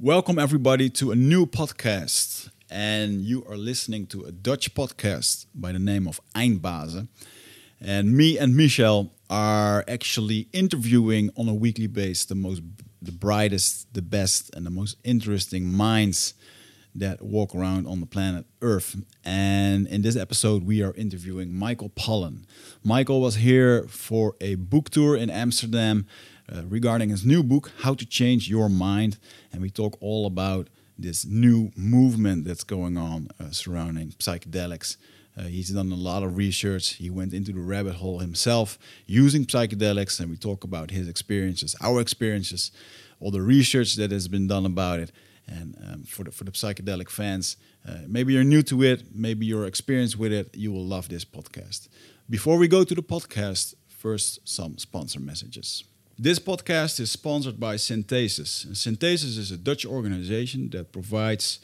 Welcome, everybody, to a new podcast. And you are listening to a Dutch podcast by the name of Eindbazen. And me and Michel are actually interviewing on a weekly basis the most, the brightest, the best, and the most interesting minds that walk around on the planet Earth. And in this episode, we are interviewing Michael Pollan. Michael was here for a book tour in Amsterdam uh, regarding his new book, How to Change Your Mind. And we talk all about this new movement that's going on uh, surrounding psychedelics. Uh, he's done a lot of research. He went into the rabbit hole himself using psychedelics, and we talk about his experiences, our experiences, all the research that has been done about it. And um, for the for the psychedelic fans, uh, maybe you're new to it, maybe you're experienced with it, you will love this podcast. Before we go to the podcast, first some sponsor messages. This podcast is sponsored by Synthesis. Synthesis is a Dutch organization that provides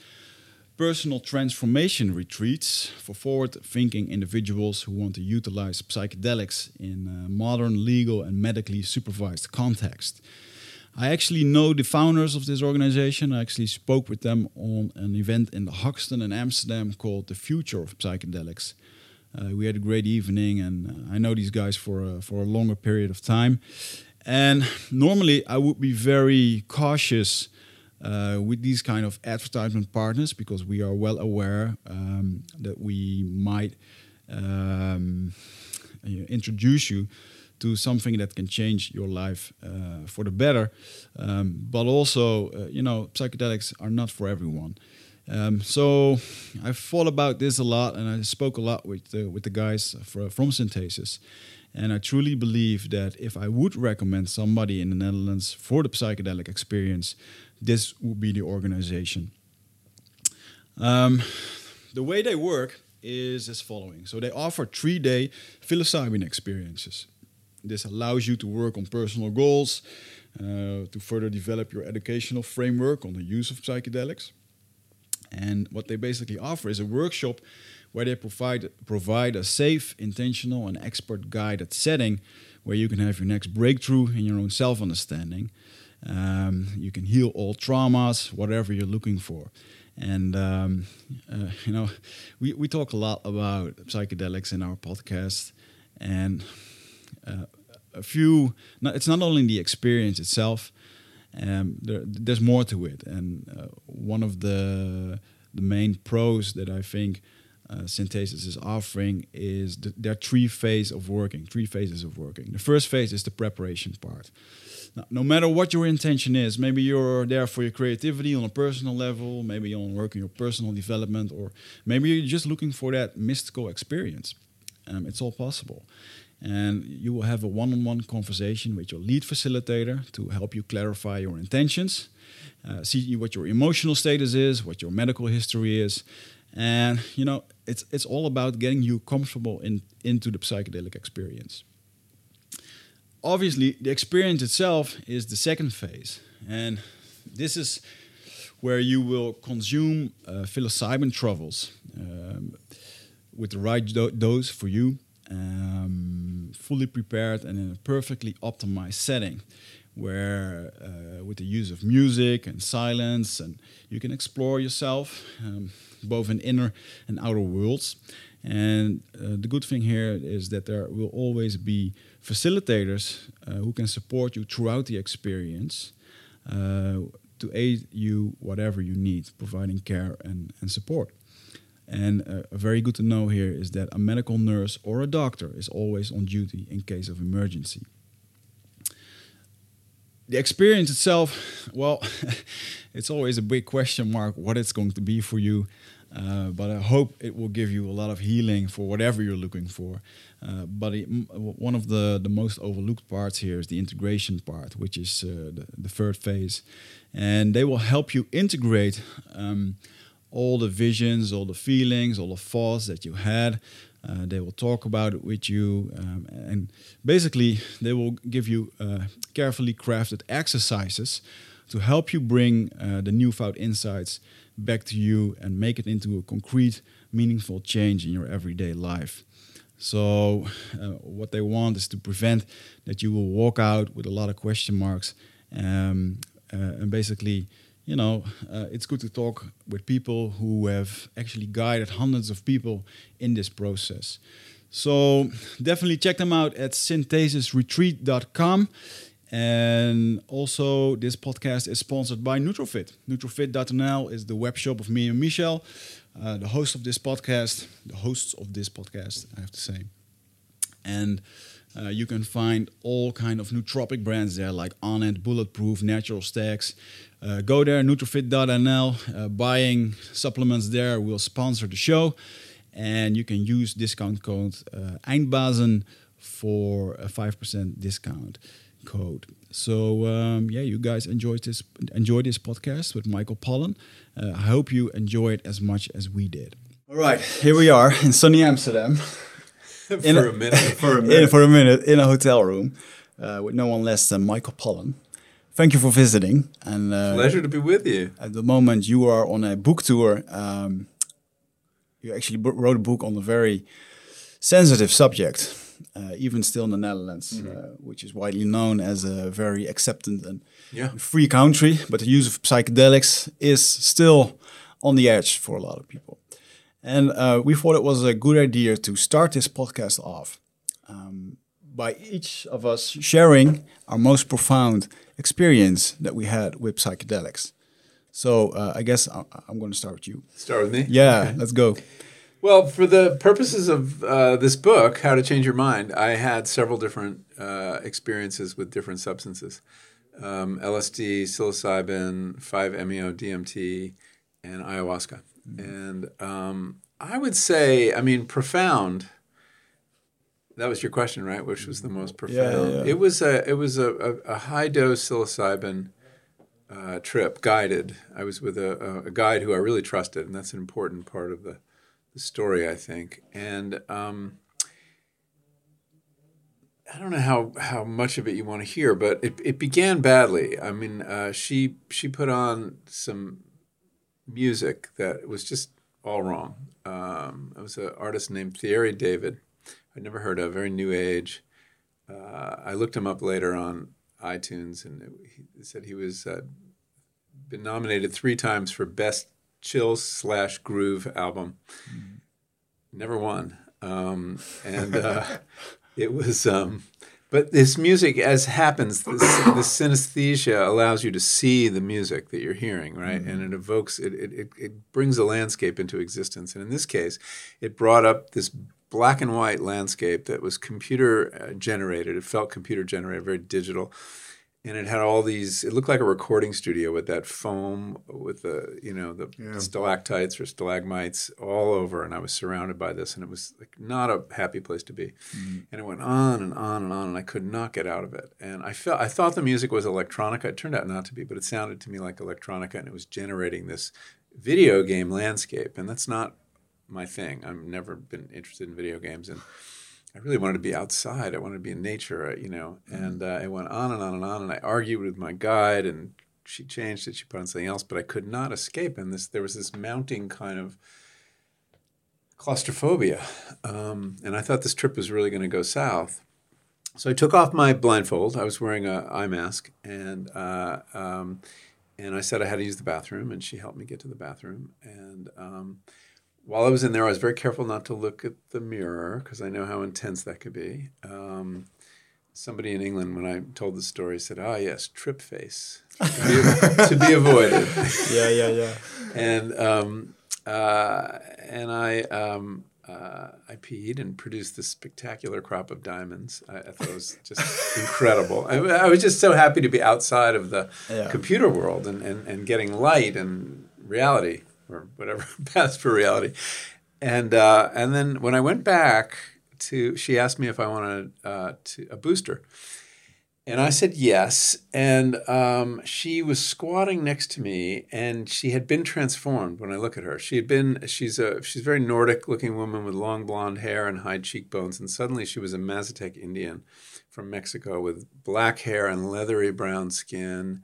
personal transformation retreats for forward thinking individuals who want to utilize psychedelics in a modern, legal, and medically supervised context. I actually know the founders of this organization. I actually spoke with them on an event in the Hoxton in Amsterdam called The Future of Psychedelics. Uh, we had a great evening, and uh, I know these guys for for a longer period of time. And normally I would be very cautious uh, with these kind of advertisement partners because we are well aware um, that we might um, introduce you to something that can change your life uh, for the better. Um, but also, uh, you know, psychedelics are not for everyone. Um, so I've thought about this a lot, and I spoke a lot with the, with the guys for, from Synthesis. And I truly believe that if I would recommend somebody in the Netherlands for the psychedelic experience, this would be the organization. Um, the way they work is as following. So they offer three-day psilocybin experiences. This allows you to work on personal goals, uh, to further develop your educational framework on the use of psychedelics. And what they basically offer is a workshop where they provide provide a safe, intentional, and expert guided setting where you can have your next breakthrough in your own self understanding. Um, you can heal all traumas, whatever you're looking for. And um, uh, you know, we, we talk a lot about psychedelics in our podcast, and uh, a few. it's not only the experience itself. Um, there, there's more to it, and uh, one of the the main pros that I think uh, synthesis is offering is the, there are three phases of working, three phases of working. The first phase is the preparation part. Now, no matter what your intention is, maybe you're there for your creativity on a personal level, maybe you're working your personal development, or maybe you're just looking for that mystical experience. Um, it's all possible. And you will have a one on one conversation with your lead facilitator to help you clarify your intentions, uh, see what your emotional status is, what your medical history is, and you know it's it's all about getting you comfortable in into the psychedelic experience. Obviously the experience itself is the second phase. And this is where you will consume uh, psilocybin truffles um, with the right do dose for you um, fully prepared and in a perfectly optimized setting where uh, with the use of music and silence and you can explore yourself um, both in inner and outer worlds. And uh, the good thing here is that there will always be facilitators uh, who can support you throughout the experience uh, to aid you whatever you need, providing care and, and support. And uh, very good to know here is that a medical nurse or a doctor is always on duty in case of emergency. The experience itself, well, it's always a big question mark what it's going to be for you. Uh, but I hope it will give you a lot of healing for whatever you're looking for. Uh, but it, one of the, the most overlooked parts here is the integration part, which is uh, the, the, third phase. And they will help you integrate um, all the visions, all the feelings, all the thoughts that you had. Uh, they will talk about it with you. Um, and basically, they will give you uh, carefully crafted exercises to help you bring the newfound insights back to you and make it into a concrete, meaningful change in your everyday life. So, uh, what they want is to prevent that you will walk out with a lot of question marks um, uh, and basically you know, uh, it's good to talk with people who have actually guided hundreds of people in this process. So definitely check them out at synthesisretreat.com. And also, this podcast is sponsored by Nutrofit. Nutrofit.nl is the web shop of me and Michel, uh, the host of this podcast, the hosts of this podcast, I have to say. And uh, you can find all kind of nootropic brands there, like Onnit, Bulletproof, Natural Stacks. Uh, go there, nutrofit.nl. Uh, buying supplements there will sponsor the show. And you can use discount code uh, Eindbazen for a 5% discount code. So um, yeah, you guys enjoyed this enjoy this podcast with Michael Pollan. Uh, I hope you enjoyed it as much as we did. All right, here we are in sunny Amsterdam. for a, a, minute, for a minute, in, for a minute in a hotel room uh, with no one less than Michael Pollan. Thank you for visiting. And uh, pleasure to be with you. At the moment, you are on a book tour. Um, you actually wrote a book on a very sensitive subject uh, even still in the Netherlands, mm -hmm. which is widely known as a very accepted and yeah. free country. But the use of psychedelics is still on the edge for a lot of people. And uh, we thought it was a good idea to start this podcast off um, by each of us sharing our most profound experience that we had with psychedelics. So uh, I guess I- am going to start with you. Start with me? Yeah, okay. let's go. Well, for the purposes of uh, this book, How to Change Your Mind, I had several different uh, experiences with different substances um, LSD, psilocybin, 5-MeO, DMT, and ayahuasca. Mm-hmm. And um, I would say, I mean, profound. That was your question, right? Which was the most profound? Yeah, yeah. It was a it was a, a, a high dose psilocybin uh, trip, guided. I was with a, a guide who I really trusted, and that's an important part of the story, I think. And um, I don't know how, how much of it you want to hear, but it, it began badly. I mean, uh, she she put on some music that was just all wrong. Um, it was an artist named Thierry David. I'd never heard of, very new age. Uh, I looked him up later on iTunes, and it, he said he was uh, been nominated three times for best chill slash groove album. Mm. Never won, um, and uh, it was. Um, but this music, as happens, this, this, synesthesia allows you to see the music that you're hearing, right? Mm-hmm. And it evokes, it, it, it brings a landscape into existence. And in this case, it brought up this black and white landscape that was computer uh, generated. It felt computer generated, very digital and it had all these it looked like a recording studio with that foam with the you know the yeah. stalactites or stalagmites all over. And i was surrounded by this and it was like not a happy place to be. Mm-hmm. and it went on and on and on and i could not get out of it. And i felt i thought the music was electronica. It turned out not to be but it sounded to me like electronica and it was generating this video game landscape. And that's not my thing. I've never been interested in video games. And I really wanted to be outside. I wanted to be in nature, uh, you know. Mm-hmm. And uh, it went on and on and on. And I argued with my guide, and she changed it. She put on something else, but I could not escape. And this, there was this mounting kind of claustrophobia. Um, and I thought this trip was really going to go south. So I took off my blindfold. I was wearing a eye mask, and uh, um, and I said I had to use the bathroom, and she helped me get to the bathroom. And um, while I was in there, I was very careful not to look at the mirror because I know how intense that could be. Um, somebody in England, when I told the story, said, "Ah, yes, trip face to be, to be avoided." yeah, yeah, yeah. and um, uh, and I um, uh, I peed and produced this spectacular crop of diamonds. I, I thought it was just incredible. I, I, was just so happy to be outside of the yeah. computer world and, and, and getting light and reality or whatever paths for reality. And uh, and then when I went back to, she asked me if I wanted uh, to, a booster, and I said yes. And um, she was squatting next to me, and she had been transformed. When I look at her, she had been. She's a she's a very Nordic-looking woman with long blonde hair and high cheekbones, and suddenly she was a Mazatec Indian from Mexico with black hair and leathery brown skin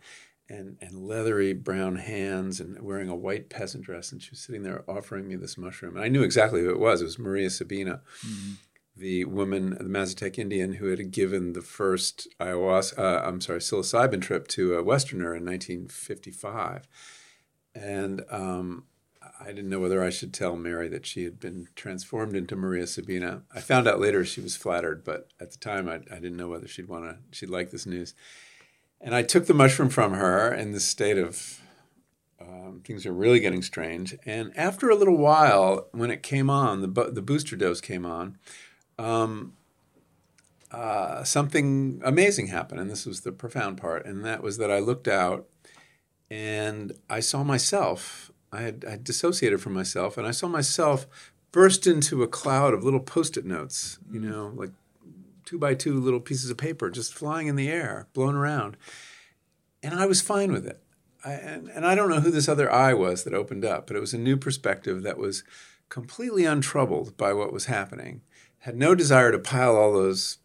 and, and leathery brown hands and wearing a white peasant dress. And she was sitting there offering me this mushroom. And I knew exactly who it was. It was Maria Sabina. Mm-hmm. the woman, the Mazatec Indian, who had given the first ayahuasca, uh, I'm sorry, psilocybin trip to a Westerner in 1955. And um, I didn't know whether I should tell Mary that she had been transformed into Maria Sabina. I found out later she was flattered, but at the time I, I didn't know whether she'd want to, she'd like this news. And I took the mushroom from her in this state of um, things are really getting strange. And after a little while, when it came on, the, the booster dose came on, um, uh, something amazing happened. And this was the profound part. And that was that I looked out and I saw myself. I had, I had dissociated from myself, and I saw myself burst into a cloud of little post it notes, you mm. know, like two by two little pieces of paper just flying in the air, blown around. And I was fine with it. I, and, and I don't know who this other eye was that opened up, but it was a new perspective that was completely untroubled by what was happening, had no desire to pile all those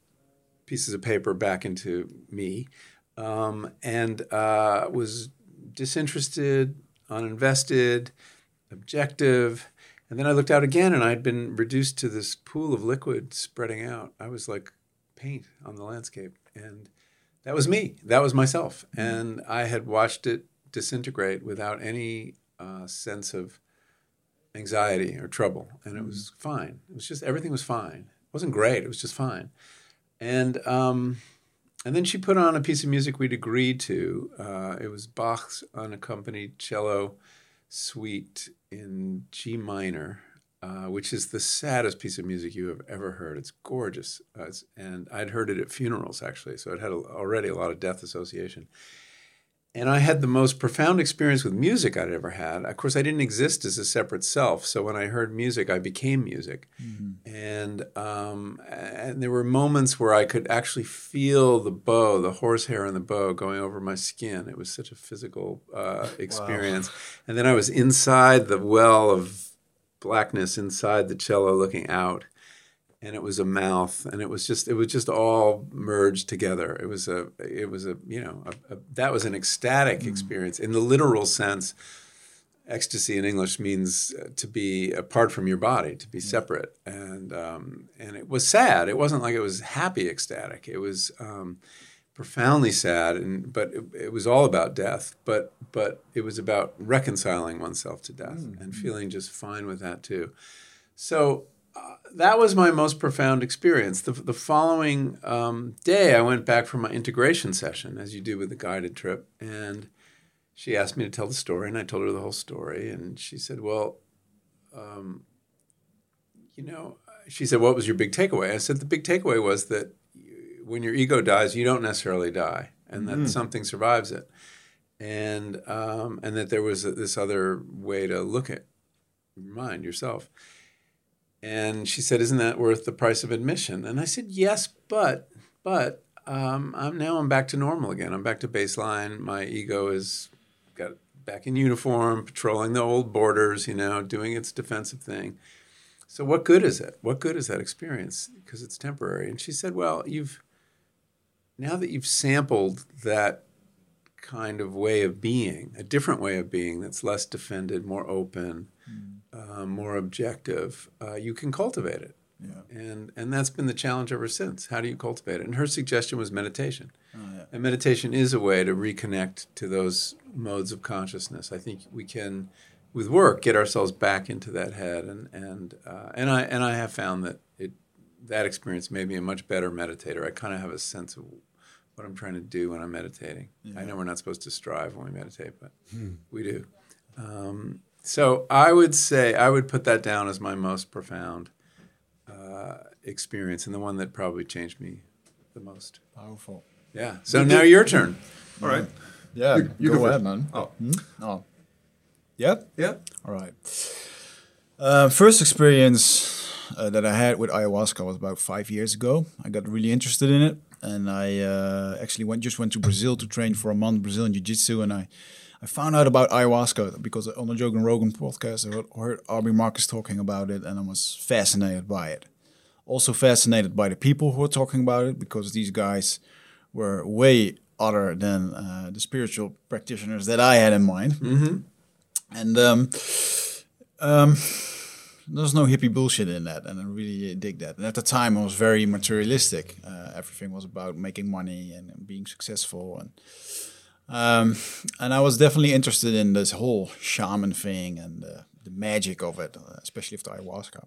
pieces of paper back into me, um, and uh, was disinterested, uninvested, objective. And then I looked out again and I'd been reduced to this pool of liquid spreading out. I was like paint on the landscape. And that was me. That was myself. And I had watched it disintegrate without any uh, sense of anxiety or trouble. And it was fine. It was just, everything was fine. It wasn't great. It was just fine. And, um, and then she put on a piece of music we'd agreed to. Uh, it was Bach's unaccompanied cello suite in G minor, uh, which is the saddest piece of music you have ever heard. It's gorgeous. Uh, it's, and I'd heard it at funerals, actually, so it had a, already a lot of death association and I had the most profound experience with music I'd ever had. Of course, I didn't exist as a separate self, so when I heard music, I became music, mm-hmm. and um, and there were moments where I could actually feel the bow, the horsehair in the bow, going over my skin. It was such a physical uh, experience, wow. and then I was inside the well of blackness inside the cello, looking out and it was a mouth and it was just it was just all merged together. It was a it was a you know a, a, that was an ecstatic mm. experience. In the literal sense ecstasy in english means uh, to be apart from your body to be mm. separate. And um, and it was sad. It wasn't like it was happy ecstatic. It was um, profoundly sad and but it, it, was all about death but but it was about reconciling oneself to death mm. and feeling just fine with that too so that was my most profound experience. The, the following um, day, I went back for my integration session, as you do with a guided trip, and she asked me to tell the story, and I told her the whole story, and she said, "Well, um, you know," she said, "What was your big takeaway?" I said, "The big takeaway was that when your ego dies, you don't necessarily die, and that mm. something survives it, and um, and that there was this other way to look at your mind, yourself." And she said, "Isn't that worth the price of admission?" And I said, "Yes, but but um, I'm now I'm back to normal again. I'm back to baseline. My ego is got back in uniform, patrolling the old borders, you know, doing its defensive thing. So what good is it? What good is that experience? Because it's temporary." And she said, "Well, you've now that you've sampled that kind of way of being, a different way of being that's less defended, more open." Mm uh, more objective, uh, you can cultivate it. Yeah. And and that's been the challenge ever since. How do you cultivate it? And her suggestion was meditation. Oh, yeah. And meditation is a way to reconnect to those modes of consciousness. I think we can, with work, get ourselves back into that head. And and uh, and I and I have found that it that experience made me a much better meditator. I kind of have a sense of what I'm trying to do when I'm meditating. Yeah. I know we're not supposed to strive when we meditate, but hmm. we do. Um, so I would say I would put that down as my most profound uh, experience and the one that probably changed me the most. Powerful. Yeah. So now your turn. All right. Yeah. You, you go, go ahead, man. Oh. Hmm? Oh. Yeah. Yeah. All right. Uh, first experience uh, that I had with ayahuasca was about five years ago. I got really interested in it, and I uh, actually went just went to Brazil to train for a month Brazilian Jiu Jitsu, and I I found out about ayahuasca because on the Joe Rogan podcast, I heard Aubrey Marcus talking about it, and I was fascinated by it. Also fascinated by the people who were talking about it because these guys were way other than uh, the spiritual practitioners that I had in mind. Mm-hmm. And um, um, there's no hippie bullshit in that, and I really dig that. And at the time, I was very materialistic. Uh, everything was about making money and being successful, and um, and I was definitely interested in this whole shaman thing and uh, the magic of it, especially with the ayahuasca.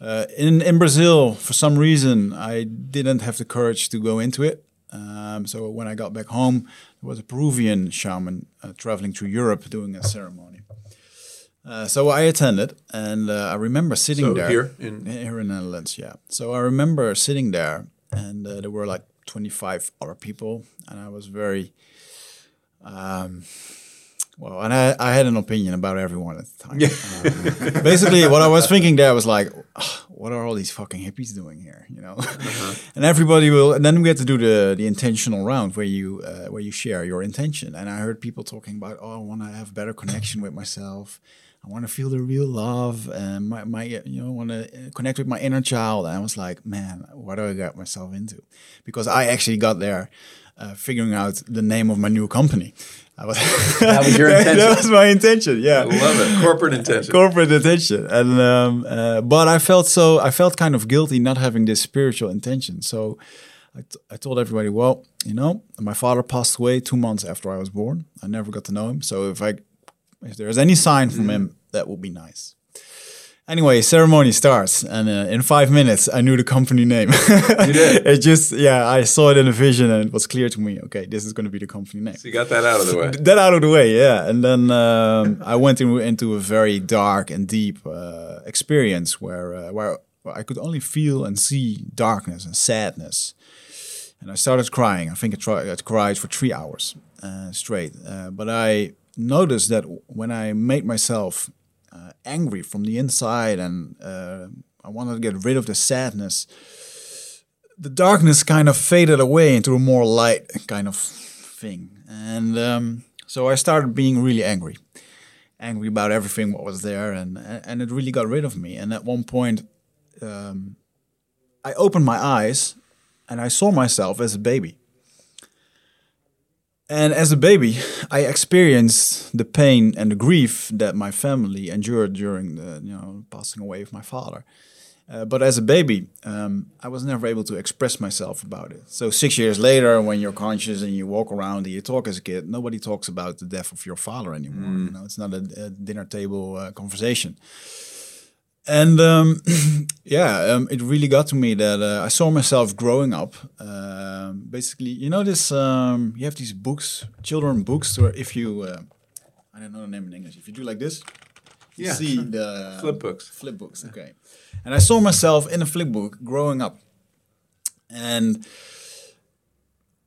Uh, in in Brazil, for some reason, I didn't have the courage to go into it. Um, so when I got back home, there was a Peruvian shaman uh, traveling through Europe doing a ceremony. Uh, so I attended, and uh, I remember sitting So there here in- here in the Netherlands. Yeah. So I remember sitting there, and uh, there were like 25 other people, and I was very, um, well, and I, I had an opinion about everyone at the time. Uh, basically, what I was thinking there was like, what are all these fucking hippies doing here? You know, and everybody will. And then we had to do the the intentional round where you uh, where you share your intention. And I heard people talking about, oh, I want to have better connection with myself. I want to feel the real love, and my, my you know want to connect with my inner child. And I was like, man, what do I got myself into? Because I actually got there uh, figuring out the name of my new company. I was, That was your intention. that was my intention. Yeah, I love it. Corporate intention. corporate intention. and um, uh, but i felt so i felt kind of guilty not having this spiritual intention so I, t- I told everybody well you know my father passed away two months after i was born i never got to know him so if i if there's any sign from him that would be nice anyway ceremony starts and uh, in five minutes i knew the company name You did? it just yeah i saw it in a vision and it was clear to me okay this is going to be the company name So you got that out of the way. that out of the way, yeah. And then um, I went in, into a very dark and deep uh, experience where, uh, where where I could only feel and see darkness and sadness. And I started crying. I think I, tried, I cried for three hours uh, straight. Uh, but I noticed that when I made myself uh, angry from the inside and uh, I wanted to get rid of the sadness, the darkness kind of faded away into a more light kind of thing. And um, so I started being really angry, angry about everything what was there, and and it really got rid of me. And at one point, um, I opened my eyes and I saw myself as a baby. And as a baby, I experienced the pain and the grief that my family endured during the you know passing away of my father. Uh, but as a baby, um, I was never able to express myself about it. So six years later, when you're conscious and you walk around and you talk as a kid, nobody talks about the death of your father anymore. You know, it's not a, a dinner table uh, conversation. And um, yeah, um, it really got to me that uh, I saw myself growing up. Um, basically, you know this. Um, you have these books, children books, where if you, uh, I don't know the name in English. If you do like this, you Yeah. see the Flip books. Flip books, okay. And I saw myself in a flip book growing up, and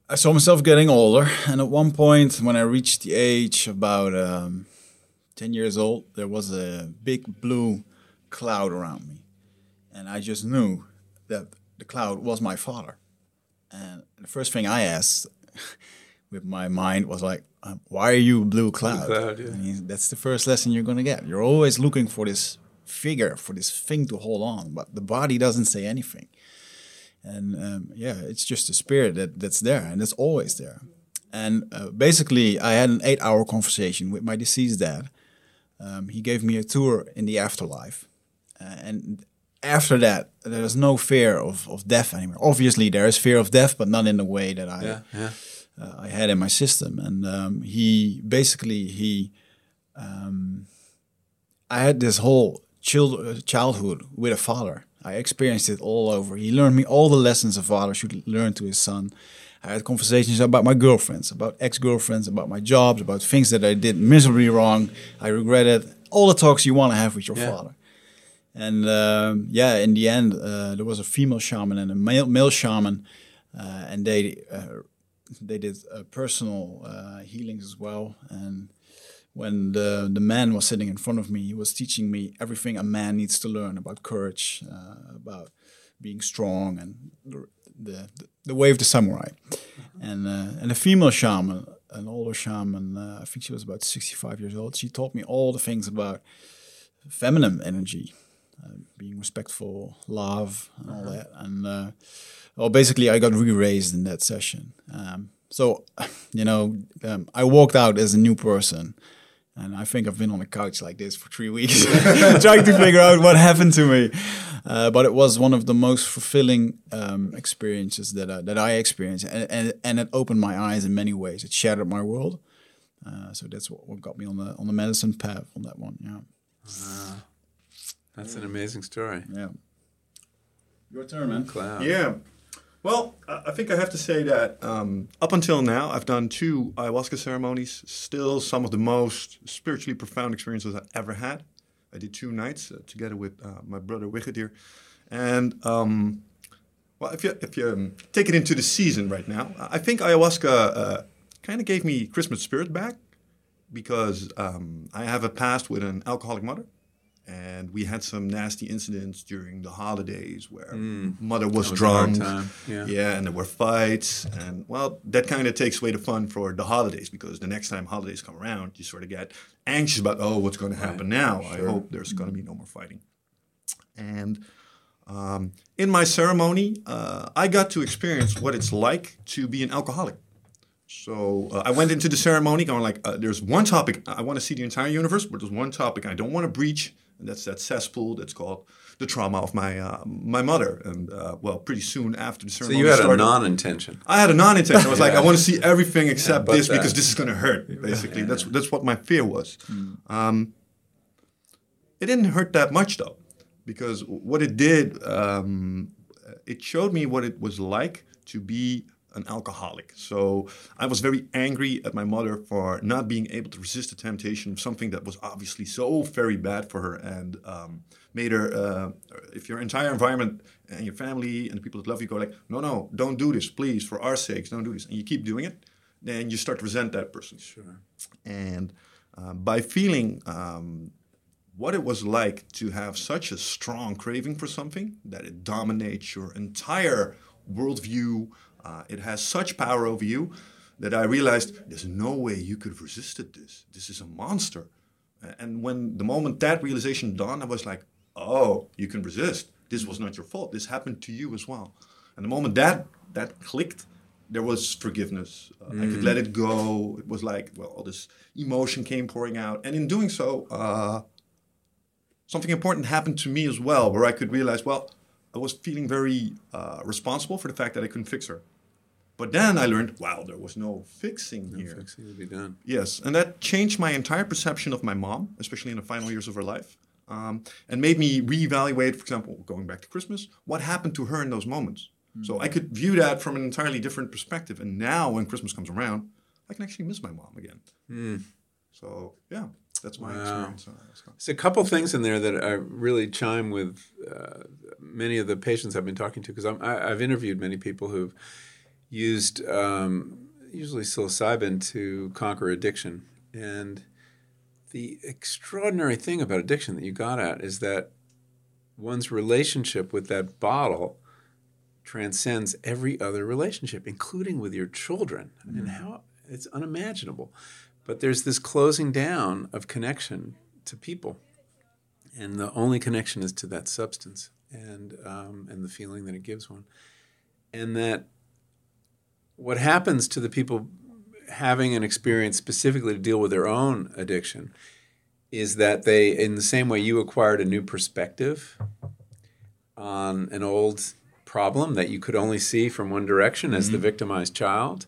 I saw myself getting older. And at one point, when I reached the age about um, ten years old, there was a big blue cloud around me, and I just knew that the cloud was my father. And the first thing I asked with my mind was like, um, "Why are you a blue cloud?" cloud, yeah. I mean, that's the first lesson you're gonna get. You're always looking for this figure, for this thing to hold on, but the body doesn't say anything. And um, yeah, it's just a spirit that, that's there, and it's always there. And uh, basically, I had an eight-hour conversation with my deceased dad. Um, he gave me a tour in the afterlife, uh, and after that, there is no fear of, of death anymore. Obviously, there is fear of death, but not in the way that I Yeah, yeah. uh, I had in my system. And um, he basically he, um, I had this whole child, uh, childhood with a father. I experienced it all over. He learned me all the lessons a father should learn to his son. I had conversations about my girlfriends, about ex-girlfriends, about my jobs, about things that I did miserably wrong. I regretted all the talks you want to have with your Yeah. father. And um, yeah, in the end, uh, there was a female shaman and a male, male shaman, uh, and they uh, they did uh, personal uh, healings as well. And when the the man was sitting in front of me, he was teaching me everything a man needs to learn about courage, uh, about being strong, and the the, the way of the samurai. And uh, and a female shaman, an older shaman, uh, I think she was about sixty five years old. She taught me all the things about feminine energy, uh, being respectful, love, and all that. And uh, well, basically, I got re-raised in that session. Um, so, you know, um, I walked out as a new person. And I think I've been on a couch like this for three weeks, trying to figure out what happened to me. Uh, but it was one of the most fulfilling um, experiences that I, that I experienced, and, and and it opened my eyes in many ways. It shattered my world. Uh, so that's what, what got me on the on the medicine path on that one. Yeah. Wow. That's an amazing story. Yeah. Your turn, man. Cloud. Yeah. Well, I think I have to say that um, up until now, I've done two ayahuasca ceremonies. Still, some of the most spiritually profound experiences I ever had. I did two nights uh, together with uh, my brother Wigadir, and um, well, if you if you um, take it into the season right now, I think ayahuasca uh, kind of gave me Christmas spirit back because um, I have a past with an alcoholic mother. And we had some nasty incidents during the holidays where mother was, Mm. Was drunk. yeah. yeah, and there were fights, and well, that kind of takes away the fun for the holidays because the next time holidays come around, you sort of get anxious about, oh, what's going to happen now? I hope there's going to be no more fighting. And um, in my ceremony, uh, I got to experience what it's like to be an alcoholic. So uh, I went into the ceremony going like, uh, there's one topic I want to see the entire universe, but there's one topic I don't want to breach, and that's that cesspool that's called the trauma of my uh, my mother. And uh, well, pretty soon after the ceremony, So you had a non-intention. I had a non-intention. I was like, I want to see everything except but this that. because this is going to hurt. Basically, that's that's what my fear was. Um, it didn't hurt that much though, because what it did, um, it showed me what it was like to be an alcoholic. So I was very angry at my mother for not being able to resist the temptation of something that was obviously so very bad for her and um, made her. Uh, if your entire environment and your family and the people that love you go like, no, no, don't do this, please, for our sakes, don't do this, and you keep doing it, then you start to resent that person. Sure. And uh, by feeling um, what it was like to have such a strong craving for something that it dominates your entire worldview, uh, it has such power over you that I realized there's no way you could have resisted this. This is a monster. And when the moment that realization dawned, I was like, oh, you can resist. This was not your fault. This happened to you as well. And the moment that that clicked, there was forgiveness. Uh, I could let it go. It was like, well, all this emotion came pouring out. And in doing so, uh, something important happened to me as well, where I could realize, well, I was feeling very uh, responsible for the fact that I couldn't fix her. But then I learned, wow, there was no fixing here. Fixing to be done. Yes, and that changed my entire perception of my mom, especially in the final years of her life, um, and made me reevaluate, for example, going back to Christmas, what happened to her in those moments. So I could view that from an entirely different perspective. And now, when Christmas comes around, I can actually miss my mom again. So yeah, that's my Wow. experience. on ayahuasca. There's a couple things in there that I really chime with uh, many of the patients I've been talking to because I've interviewed many people who've used um, usually psilocybin to conquer addiction. And the extraordinary thing about addiction that you got at is that one's relationship with that bottle transcends every other relationship, including with your children. And how it's unimaginable. But there's this closing down of connection to people, and the only connection is to that substance and um, and the feeling that it gives one, and that what happens to the people having an experience specifically to deal with their own addiction is that they, in the same way you acquired a new perspective on an old problem that you could only see from one direction as the victimized child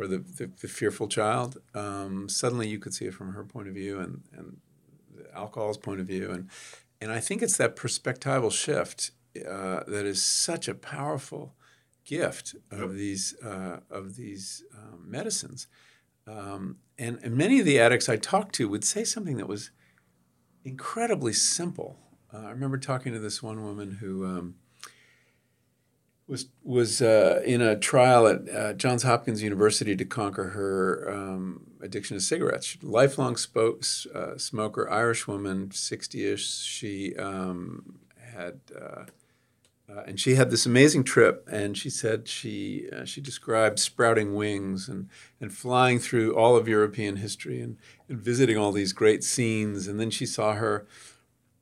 or the, the, the fearful child, um, suddenly you could see it from her point of view and, and the alcohol's point of view. And, and I think it's that perspectival shift uh, that is such a powerful gift of these, uh, of these um, medicines. Um, and, and many of the addicts I talked to would say something that was incredibly simple. Uh, I remember talking to this one woman who um, was was uh, in a trial at uh, Johns Hopkins University to conquer her um, addiction to cigarettes. She's a lifelong spoke, uh, smoker, Irish woman, sixty-ish. She um, had. Uh, uh, and she had this amazing trip, and she said she uh, she described sprouting wings and, and flying through all of European history and, and visiting all these great scenes. And then she saw her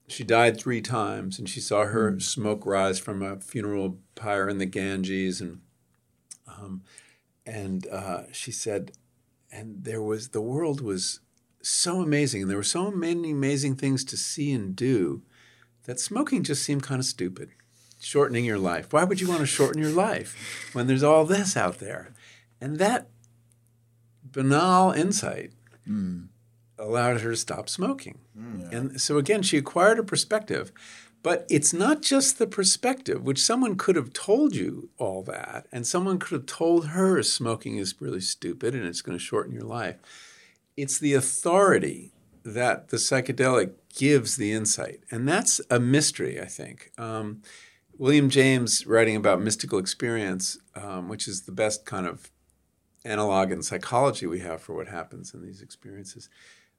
she died three times, and she saw her smoke rise from a funeral pyre in the Ganges, and um, and uh, she said, and there was the world was so amazing, and there were so many amazing things to see and do that smoking just seemed kind of stupid. Shortening your life. Why would you want to shorten your life when there's all this out there? And that banal insight allowed her to stop smoking. And so again, she acquired a perspective. But it's not just the perspective, which someone could have told you all that, and someone could have told her smoking is really stupid and it's going to shorten your life. It's the authority that the psychedelic gives the insight. And that's a mystery, I think. Um, William James, writing about mystical experience, um, which is the best kind of analog in psychology we have for what happens in these experiences,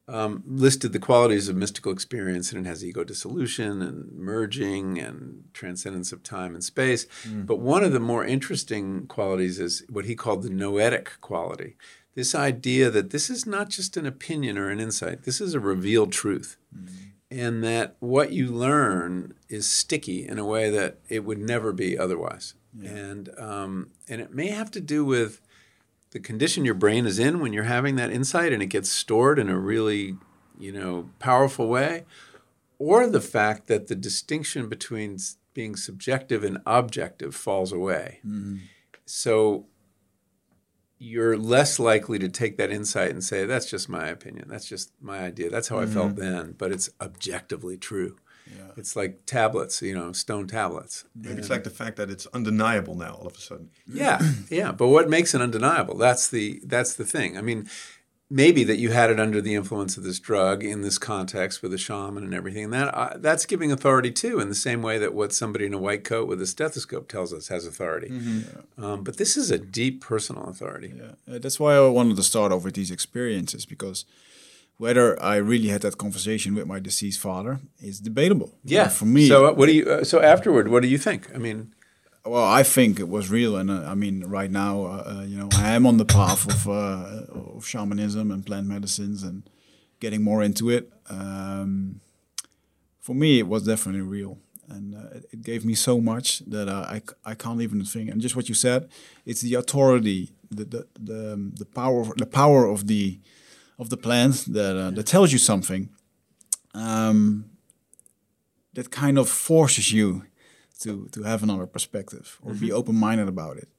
um, listed the qualities of mystical experience, and it has ego dissolution and merging and transcendence of time and space. But one of the more interesting qualities is what he called the noetic quality. This idea that this is not just an opinion or an insight, this is a revealed truth. And that what you learn is sticky in a way that it would never be otherwise. And, um, and it may have to do with the condition your brain is in when you're having that insight and it gets stored in a really you know powerful way or the fact that the distinction between being subjective and objective falls away. Mm-hmm. So you're less likely to take that insight and say that's just my opinion. That's just my idea. That's how i felt mm-hmm. then but it's objectively true it's like tablets you know stone tablets Maybe it's like the fact that it's undeniable now all of a sudden. yeah, yeah. But what makes it undeniable? That's the that's the thing. I mean, maybe that you had it under the influence of this drug in this context with a shaman and everything, and that uh, that's giving authority too, in the same way that what somebody in a white coat with a stethoscope tells us has authority. Um, but this is a deep personal authority. Yeah, uh, that's why I wanted to start off with these experiences because whether I really had that conversation with my deceased father is debatable. Yeah. Uh, for me. So uh, what do you? Uh, so afterward, what do you think? I mean, well, I think it was real, and uh, I mean, right now, uh, uh, you know, I am on the path of uh, of shamanism and plant medicines and getting more into it. Um, for me, it was definitely real, and uh, it, it gave me so much that I, I can't even think. And just what you said, it's the authority, the the the, um, the power of, the power of the of the plant that uh, that tells you something. Um, that kind of forces you to to have another perspective or be open minded about it.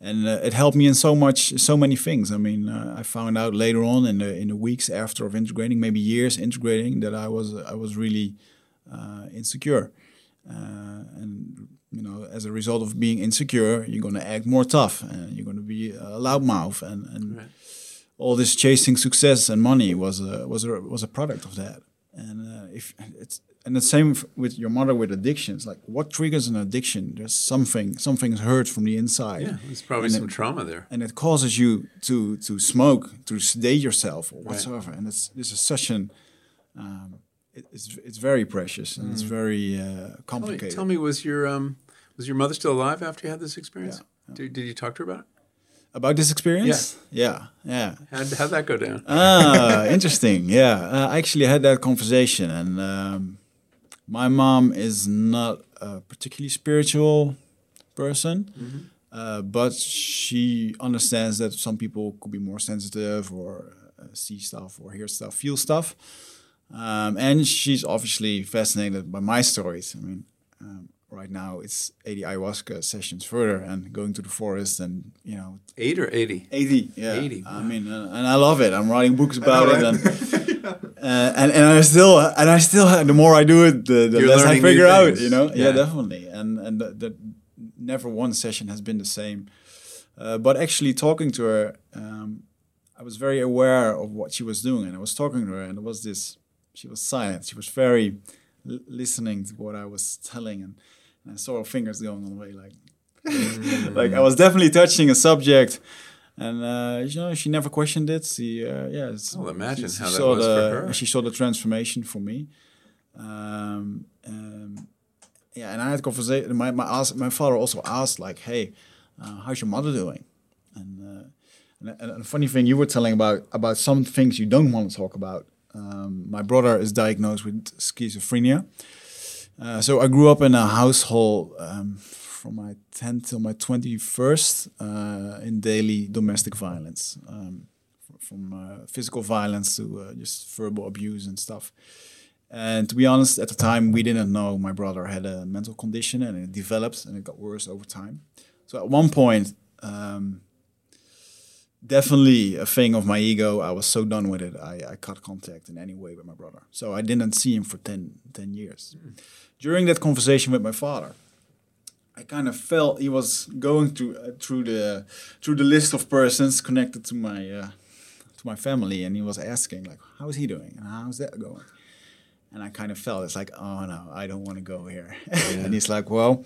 And uh, it helped me in so much, so many things. I mean, uh, I found out later on in the in the weeks after of integrating, maybe years integrating, that I was I was really uh, insecure. Uh, and you know, as a result of being insecure, you're going to act more tough, and you're going to be a loudmouth, and and Right. All this chasing success and money was a was a was a product of that. And uh, if it's and the same with your mother with addictions, like what triggers an addiction? There's something something's hurt from the inside yeah, there's probably And some it- trauma there. and it causes you to to smoke to sedate yourself or whatsoever and it's this is such an um, it, it's it's very precious and it's very uh, Mm. Tell me, complicated tell me, was your um, was your mother still alive after you had this experience? Yeah. Did, did you talk to her about it? About this experience yeah yeah How'd, how'd that go down? ah interesting yeah uh, I actually had that conversation and um, my mom is not a particularly spiritual person uh, but she understands that some people could be more sensitive or uh, see stuff or hear stuff, feel stuff. Um, and she's obviously fascinated by my stories. I mean, um, right now it's 80 ayahuasca sessions further and going to the forest and, you know, Eight or eighty? 80. Yeah. 80, I mean, uh, and I love it. I'm writing books about know, it. right? And, uh, and, and I still, and I still, the more I do it, the, the less I figure out, you know? Yeah, Yeah. definitely. And, and the, the, never one session has been the same. Uh, but actually talking to her, um, I was very aware of what she was doing. And I was talking to her and it was this, she was silent. She was very listening to what I was telling. And, and I saw her fingers going away, the way like, like I was definitely touching a subject. And uh, you know, she never questioned it. She, uh, yeah, it's, Well, imagine she, how she that saw was for the, her. She saw the transformation for me. Um, um, yeah, and I had conversation. My my, ask, my father also asked like, "Hey, uh, how's your mother doing?" And, uh, and and a funny thing you were telling about about some things you don't want to talk about. Um, my brother is diagnosed with schizophrenia. Uh, so I grew up in a household um, from my 10th till my 21st uh, in daily domestic violence. Um, from uh, physical violence to uh, just verbal abuse and stuff. And to be honest, at the time we didn't know my brother had a mental condition, and it developed and it got worse over time. So at one point, um, definitely a thing of my ego. I was so done with it. I, I cut contact in any way with my brother. So I didn't see him for 10, 10 years. During that conversation with my father, I kind of felt he was going through uh, through the through the list of persons connected to my uh, to my family, and he was asking like, "How is he doing? And how's that going?" And I kind of felt it's like, "Oh no, I don't want to go here." and he's like, "Well."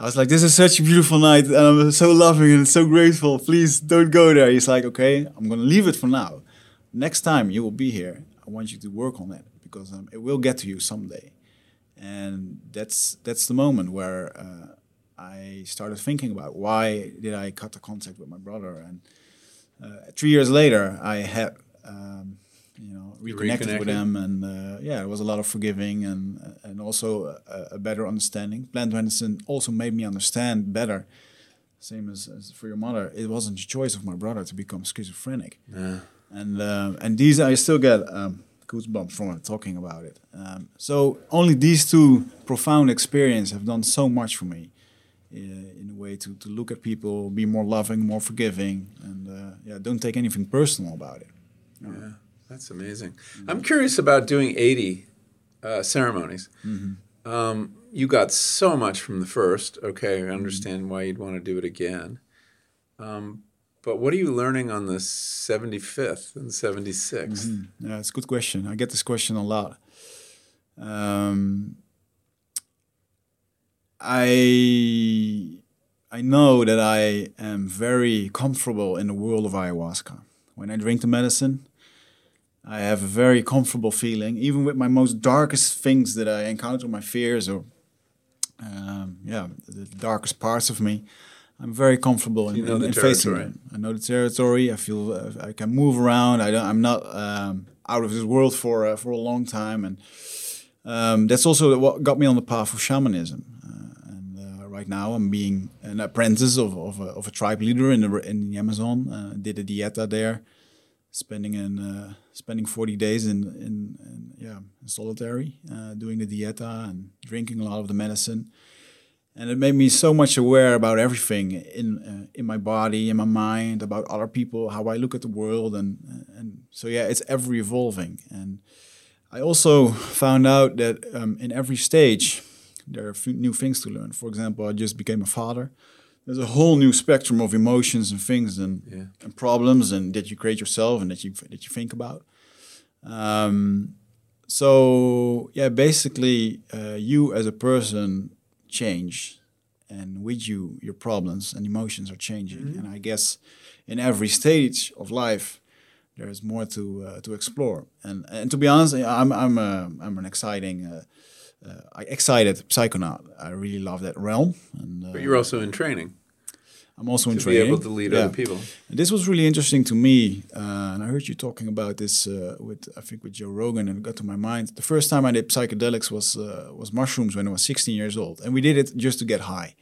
I was like, "This is such a beautiful night, and I'm so loving and so grateful. Please don't go there." He's like, "Okay, I'm gonna leave it for now. Next time you will be here, I want you to work on it because um, it will get to you someday." And that's that's the moment where uh, I started thinking about why did I cut the contact with my brother, and uh, three years later, I had. Um, you know, reconnected, with them and uh, yeah, it was a lot of forgiving and and also a, a better understanding. Plant medicine also made me understand better. Same as, as for your mother, it wasn't the choice of my brother to become schizophrenic, Yeah. and uh, and these I still get um, goosebumps from talking about it. Um, so only these two profound experiences have done so much for me. Uh, in a way to, to look at people, be more loving, more forgiving, and uh, yeah, don't take anything personal about it. Yeah, that's amazing. I'm curious about doing 80 uh, ceremonies. Um, you got so much from the first. Okay, I understand why you'd want to do it again. Um, but what are you learning on the 75th and 76th? Yeah, it's a good question. I get this question a lot. Um, I I know that I am very comfortable in the world of ayahuasca. When I drink the medicine, I have a very comfortable feeling, even with my most darkest things that I encounter, my fears or um, yeah, the darkest parts of me. I'm very comfortable in, You know in, the in facing them. I know the territory. I feel uh, I can move around. I don't. I'm not um, out of this world for uh, for a long time, and um, that's also what got me on the path of shamanism. Uh, and uh, right now, I'm being an apprentice of of a, of a tribe leader in the in the Amazon. Uh, did a dieta there, spending in uh, spending 40 days in in, in yeah in solitary, uh, doing the dieta and drinking a lot of the medicine and it made me so much aware about everything in uh, in my body, in my mind, about other people, how I look at the world, and and so yeah, it's ever evolving. And I also found out that um, in every stage there are new things to learn. For example, I just became a father. There's a whole new spectrum of emotions and things and, Yeah. and problems, and that you create yourself and that you that you think about. Um, so yeah, basically, uh, you as a person change, and with you, your problems and emotions are changing. And I guess in every stage of life, there is more to uh, to explore. And and to be honest, I'm I'm a, I'm an exciting. Uh, uh, excited psychonaut. I really love that realm, and uh, But you're also in training I'm also in to be training. able to lead Yeah. other people. And this was really interesting to me, uh, and I heard you talking about this uh, with I think with Joe Rogan, and it got to my mind. The first time I did psychedelics was uh, was mushrooms when I was 16 years old, and we did it just to get high.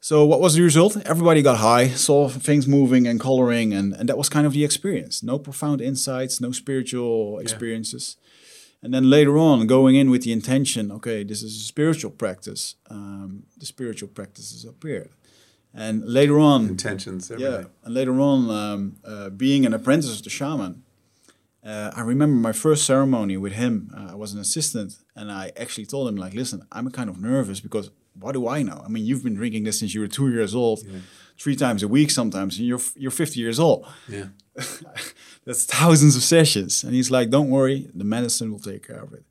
So what was the result? Everybody got high, saw things moving and coloring, and, and that was kind of the experience. No profound insights, no spiritual experiences. And then later on, going in with the intention, okay, this is a spiritual practice. Um, the spiritual practices appeared. And later on, Intentions, everything. yeah, and later on, um, uh, being an apprentice of the shaman, uh, I remember my first ceremony with him. Uh, I was an assistant, and I actually told him, like, listen, I'm kind of nervous because what do I know? I mean, you've been drinking this since you were two years old, three times a week sometimes, and you're you're 50 years old. Yeah. That's thousands of sessions, and he's like, don't worry, the medicine will take care of it.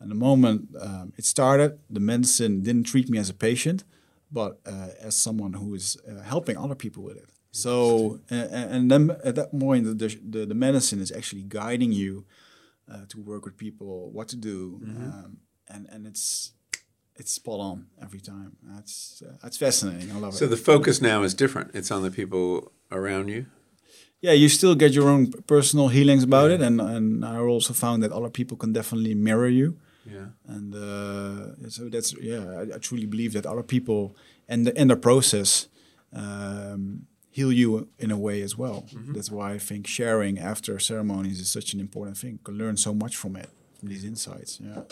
And the moment um, it started, the medicine didn't treat me as a patient, but uh, as someone who is uh, helping other people with it. So, uh, and then at that point, the, the, the medicine is actually guiding you uh, to work with people, what to do, um, and and it's it's spot on every time. That's uh, that's fascinating. I love So it. So the focus now is different. It's on the people around you. Yeah, you still get your own personal healings about it, and and I also found that other people can definitely mirror you. Yeah. and uh, so that's yeah I, I truly believe that other people and the, in the process um, heal you in a way as well. That's why I think sharing after ceremonies is such an important thing. You can learn so much from it, from these insights. Yeah,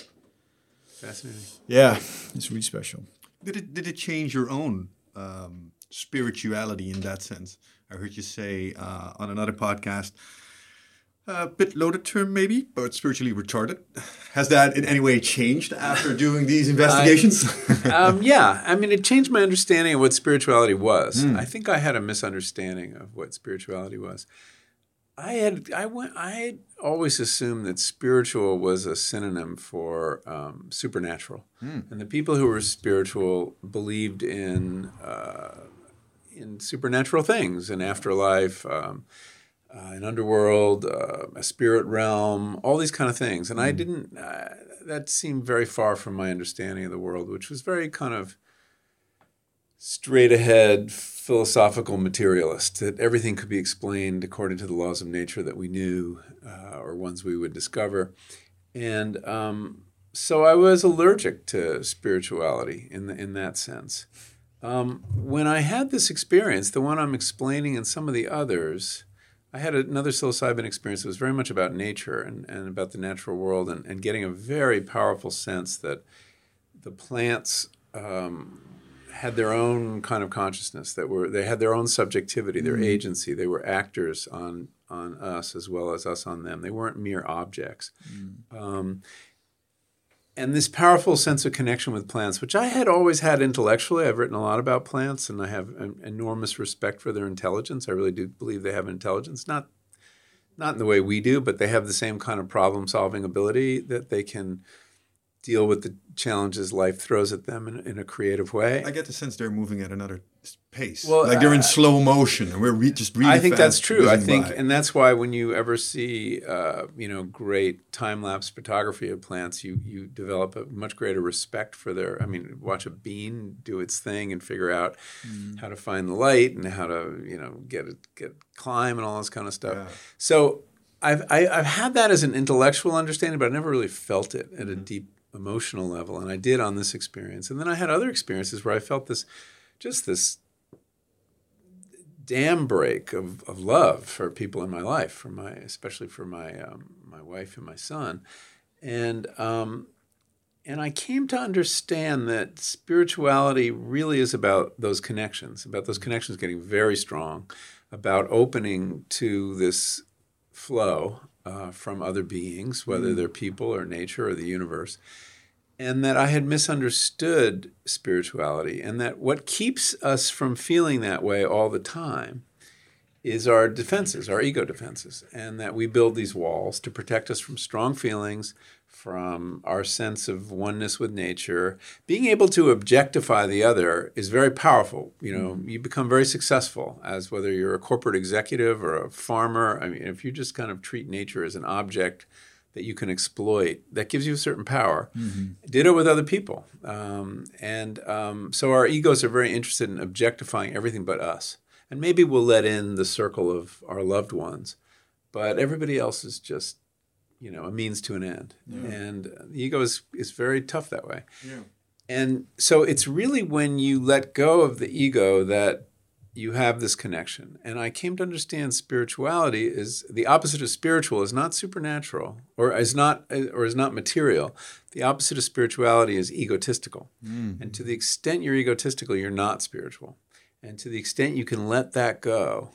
Fascinating. yeah, it's really special. Did it did it change your own um, spirituality in that sense? I heard you say uh, on another podcast, a bit loaded term maybe, but spiritually retarded. Has that in any way changed after doing these investigations? um, yeah, I mean, it changed my understanding of what spirituality was. I think I had a misunderstanding of what spirituality was. I had I went I had always assumed that spiritual was a synonym for um, supernatural, and the people who were spiritual believed in uh, in supernatural things, an afterlife, um, uh, an underworld, uh, a spirit realm, all these kind of things. And I didn't. Uh, that seemed very far from my understanding of the world, which was very kind of straight ahead philosophical materialist that everything could be explained according to the laws of nature that we knew uh, or ones we would discover. And um, so I was allergic to spirituality in, the, in that sense. Um, when I had this experience, the one I'm explaining and some of the others, I had another psilocybin experience that was very much about nature and, and about the natural world and, and getting a very powerful sense that the plants um, had their own kind of consciousness that were they had their own subjectivity their agency. They were actors on on us as well as us on them. They weren't mere objects. Um, and this powerful sense of connection with plants which i had always had intellectually i've written a lot about plants and i have an enormous respect for their intelligence i really do believe they have intelligence not not in the way we do but they have the same kind of problem solving ability that they can deal with the challenges life throws at them in, in a creative way. I get the sense they're moving at another pace. Well, like they're in uh, slow motion, and we're re- just really. I think that's true. I think, by. and that's why when you ever see, uh, you know, great time lapse photography of plants, you you develop a much greater respect for their. I mean, watch a bean do its thing and figure out how to find the light and how to, you know, get it, get climb and all this kind of stuff. Yeah. So I've I, I've had that as an intellectual understanding, but I never really felt it at a deep emotional level, and I did on this experience. And then I had other experiences where I felt this, just this dam break of, of love for people in my life, for my especially for my um, my wife and my son, and um, and I came to understand that spirituality really is about those connections, about those connections getting very strong, about opening to this flow uh, from other beings, whether they're people or nature or the universe and that I had misunderstood spirituality, and that what keeps us from feeling that way all the time is our defenses, our ego defenses, and that we build these walls to protect us from strong feelings, from our sense of oneness with nature. Being able to objectify the other is very powerful. You know, mm-hmm. you become very successful as whether you're a corporate executive or a farmer. I mean, if you just kind of treat nature as an object that you can exploit, that gives you a certain power. Ditto with other people. Um, and um, so our egos are very interested in objectifying everything but us. And maybe we'll let in the circle of our loved ones, but everybody else is just, you know, a means to an end. And the ego is, is very tough that way. Yeah. And so it's really when you let go of the ego that you have this connection. And I came to understand spirituality is the opposite of spiritual is not supernatural or is not or is not material. The opposite of spirituality is egotistical. And to the extent you're egotistical, you're not spiritual. And to the extent you can let that go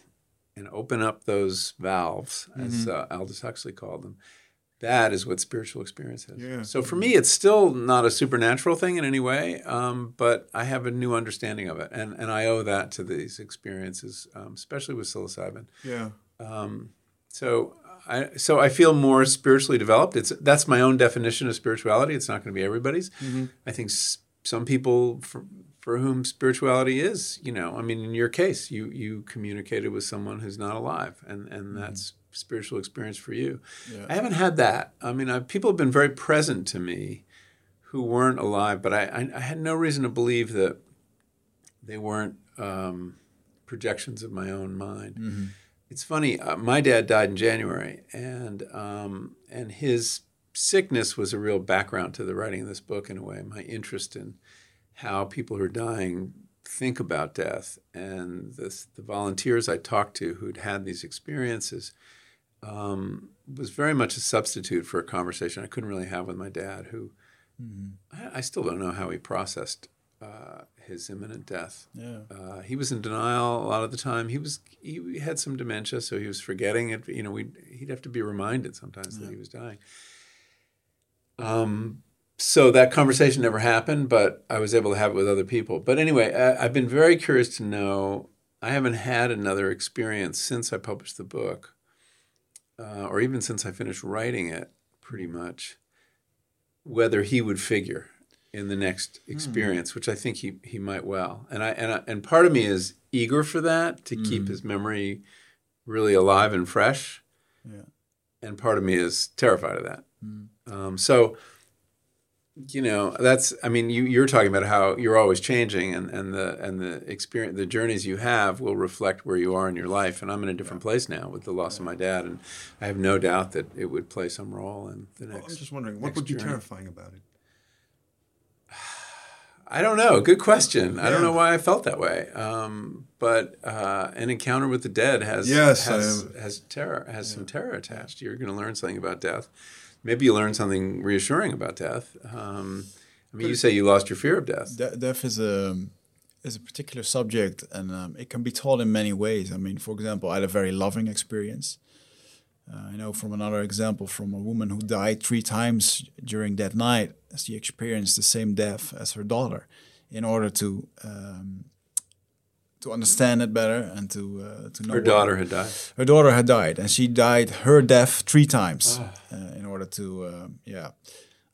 and open up those valves, as uh, Aldous Huxley called them, that is what spiritual experience is. Yeah. So for me, it's still not a supernatural thing in any way, um, but I have a new understanding of it, and and I owe that to these experiences, um, especially with psilocybin. Yeah. Um, so I so I feel more spiritually developed. It's that's my own definition of spirituality. It's not going to be everybody's. I think s- some people for for whom spirituality is, you know, I mean, in your case, you you communicated with someone who's not alive, and and that's spiritual experience for you. Yeah. I haven't had that. I mean, I, people have been very present to me who weren't alive, but I, I, I had no reason to believe that they weren't um, projections of my own mind. It's funny. Uh, my dad died in January, and um, and his sickness was a real background to the writing of this book in a way. My interest in how people who are dying think about death. And this, the volunteers I talked to who'd had these experiences um, was very much a substitute for a conversation I couldn't really have with my dad, who I, I still don't know how he processed uh, his imminent death. Yeah. Uh, he was in denial a lot of the time. He was he had some dementia, so he was forgetting it. You know, we he'd have to be reminded sometimes that he was dying. Um, so that conversation never happened, but I was able to have it with other people. But anyway, I, I've been very curious to know. I haven't had another experience since I published the book, uh, or even since I finished writing it, pretty much, whether he would figure in the next experience, which I think he he might well. And I and I, and part of me is eager for that to keep his memory really alive and fresh, Yeah. and part of me is terrified of that. Um, so, you know, that's I mean, you you're talking about how you're always changing, and and the and the experience, the journeys you have will reflect where you are in your life. And I'm in a different place now with the loss of my dad, and I have no doubt that it would play some role in the Well, next. I'm just wondering, what would be journey. terrifying about it? I don't know. Good question. I don't know why I felt that way. Um, but uh, an encounter with the dead has Yes, has, has terror has some terror attached. You're going to learn something about death. Maybe you learn something reassuring about death. Um, I mean, you say you lost your fear of death. De- death is a is a particular subject, and um, it can be taught in many ways. I mean, for example, I had a very loving experience. Uh, I know from another example from a woman who died three times during that night. She experienced the same death as her daughter, in order to um, to understand it better and to uh, to know Her what- daughter had died. her daughter had died, and she died her death three times uh, in order to, uh, yeah,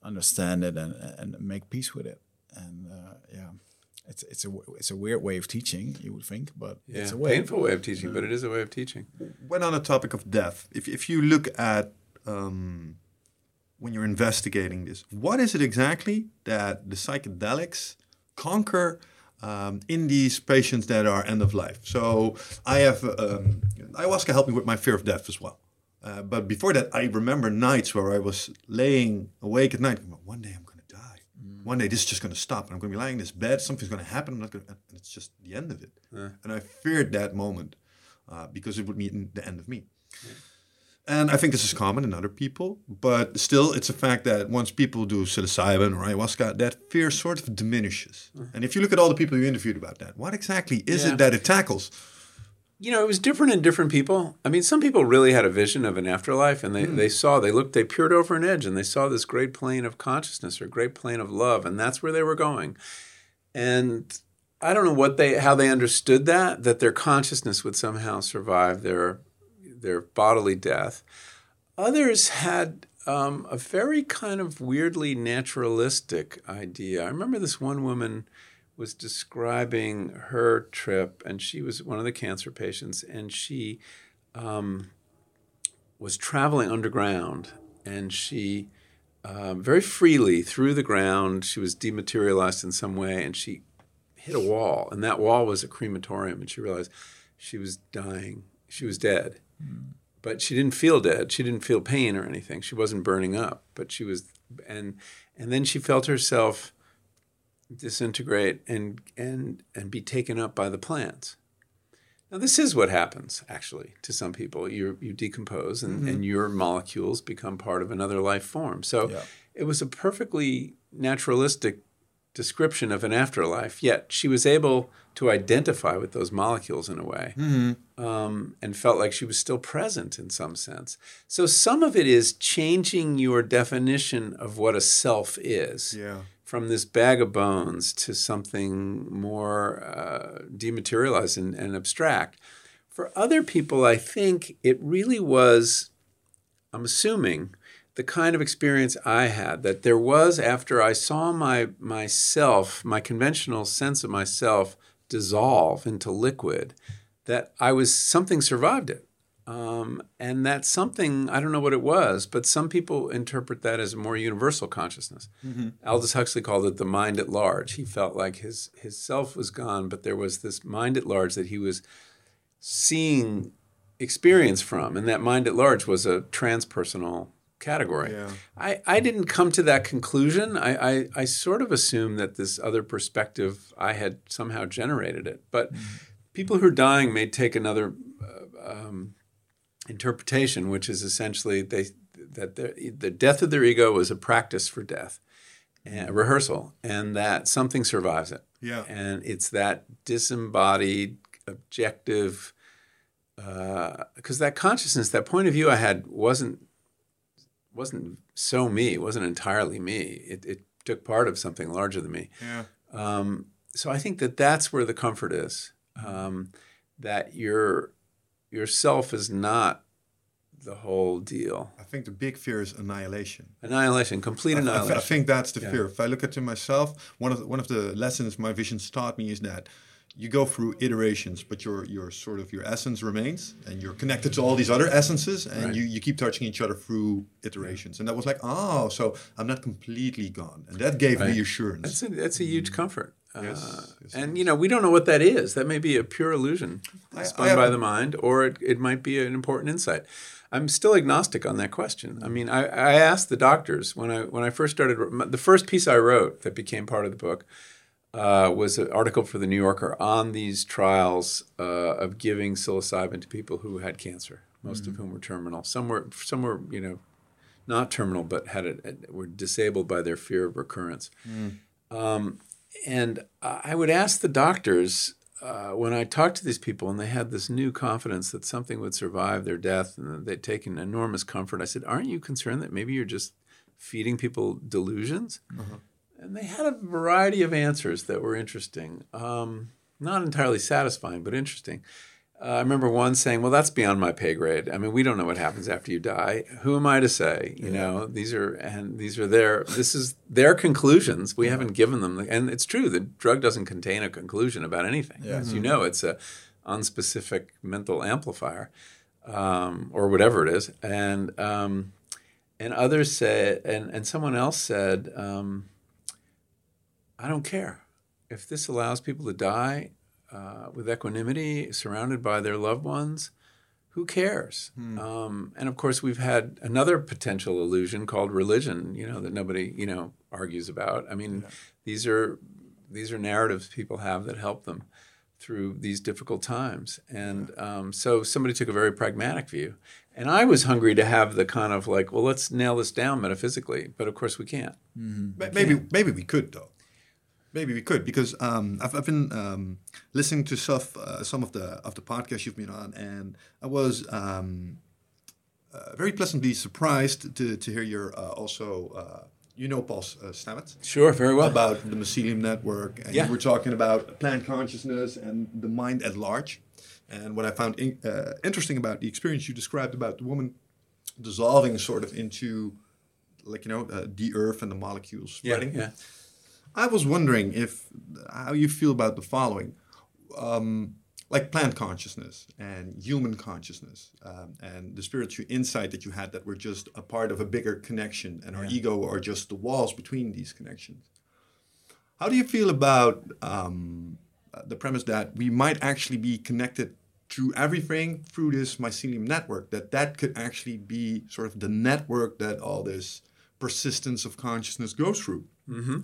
understand it and and make peace with it. And uh, yeah, it's it's a it's a weird way of teaching, you would think, but Yeah, it's a way. painful way of teaching, but it is a way of teaching. When on the topic of death, if, if you look at um, when you're investigating this, what is it exactly that the psychedelics conquer um, in these patients that are end of life? So I have um, ayahuasca helped me with my fear of death as well. Uh, but before that, I remember nights where I was laying awake at night. One day I'm going to die. One day this is just going to stop, and I'm going to be lying in this bed. Something's going to happen. I'm not going, and it's just the end of it. And I feared that moment uh, because it would mean the end of me. And I think this is common in other people, but still, it's a fact that once people do psilocybin or ayahuasca, that fear sort of diminishes. Mm-hmm. And if you look at all the people you interviewed about that, what exactly is Yeah. it that it tackles? You know, it was different in different people. I mean, some people really had a vision of an afterlife and they, hmm. they saw, they looked, they peered over an edge and they saw this great plane of consciousness or great plane of love, and that's where they were going. And I don't know what they how they understood that, that their consciousness would somehow survive their their bodily death. Others had um, a very kind of weirdly naturalistic idea. I remember this one woman was describing her trip, and she was one of the cancer patients, and she um, was traveling underground, and she um, very freely through the ground. She was dematerialized in some way, and she hit a wall, and that wall was a crematorium, and she realized she was dying. She was dead, but she didn't feel dead. She didn't feel pain or anything. She wasn't burning up, but she was, and and then she felt herself disintegrate and and and be taken up by the plants. Now this is what happens actually to some people. You you decompose and, mm-hmm. and your molecules become part of another life form. So Yeah. it was a perfectly naturalistic description of an afterlife. Yet she was able to identify with those molecules in a way, um, and felt like she was still present in some sense. So some of it is changing your definition of what a self is Yeah. from this bag of bones to something more uh, dematerialized and, and abstract. For other people, I think it really was, I'm assuming, the kind of experience I had that there was after I saw my myself, my conventional sense of myself dissolve into liquid, that I was something survived it. Um, and that something, I don't know what it was, but some people interpret that as a more universal consciousness. Aldous Huxley called it the mind at large. He felt like his, his self was gone, but there was this mind at large that he was seeing experience from. And that mind at large was a transpersonal category. Yeah. I, I didn't come to that conclusion. I, I, I sort of assumed that this other perspective, I had somehow generated it. But people who are dying may take another uh, um, interpretation, which is essentially they that the death of their ego was a practice for death, and a rehearsal, and that something survives it. Yeah. And it's that disembodied, objective, because that consciousness, that point of view I had wasn't wasn't so me. It wasn't entirely me. It, it took part of something larger than me. Yeah. Um, so I think that that's where the comfort is. Um, that your yourself is not the whole deal. I think the big fear is annihilation. Annihilation, complete I- I, annihilation. I think that's the Yeah. fear. If I look at to myself, one of the, one of the lessons my visions taught me is that you go through iterations, but your your sort of your essence remains, and you're connected to all these other essences, and Right. you, you keep touching each other through iterations. And that was like, oh, so I'm not completely gone, and that gave Right. reassurance. That's a, that's a huge comfort. Yes, Uh, yes, and you know we don't know what that is. That may be a pure illusion I- spun I- by the mind, or it, it might be an important insight. I'm still agnostic on that question. I mean, I, I asked the doctors when I when I first started. The first piece I wrote that became part of the book uh, was an article for the New Yorker on these trials uh, of giving psilocybin to people who had cancer, most of whom were terminal. Some were some were you know not terminal, but had it were disabled by their fear of recurrence. Um, and I would ask the doctors uh, when I talked to these people, and they had this new confidence that something would survive their death, and that they'd taken enormous comfort. I said, "Aren't you concerned that maybe you're just feeding people delusions?" And they had a variety of answers that were interesting, um, not entirely satisfying, but interesting. Uh, I remember one saying, "Well, that's beyond my pay grade. I mean, we don't know what happens after you die. Who am I to say? You know, these are and these are their. This is their conclusions. We haven't given them, and it's true. The drug doesn't contain a conclusion about anything. Yeah. As you know, it's a unspecific mental amplifier, um, or whatever it is. And um, and others said, and and someone else said, um, I don't care if this allows people to die uh, with equanimity, surrounded by their loved ones. Who cares? Um, and of course, we've had another potential illusion called religion. You know that nobody you know argues about. I mean, these are these are narratives people have that help them through these difficult times. And um, so somebody took a very pragmatic view. And I was hungry to have the kind of like, well, let's nail this down metaphysically. But of course, we can't. Ma- Maybe maybe we could though. Maybe we could because um, I've, I've been um, listening to stuff, uh, some of the of the podcasts you've been on, and I was um, uh, very pleasantly surprised to, to hear your uh, also uh, you know Paul uh, Stamets Sure, very well. about the mycelium network, and Yeah. you were talking about plant consciousness and the mind at large. And what I found in, uh, interesting about the experience you described about the woman dissolving sort of into, like you know, uh, the earth and the molecules yeah, spreading. yeah. I was wondering if how you feel about the following, um, like plant consciousness and human consciousness, um, and the spiritual insight that you had that we're just a part of a bigger connection, and our ego are just the walls between these connections. How do you feel about um, the premise that we might actually be connected through everything through this mycelium network? That that could actually be sort of the network that all this persistence of consciousness goes through.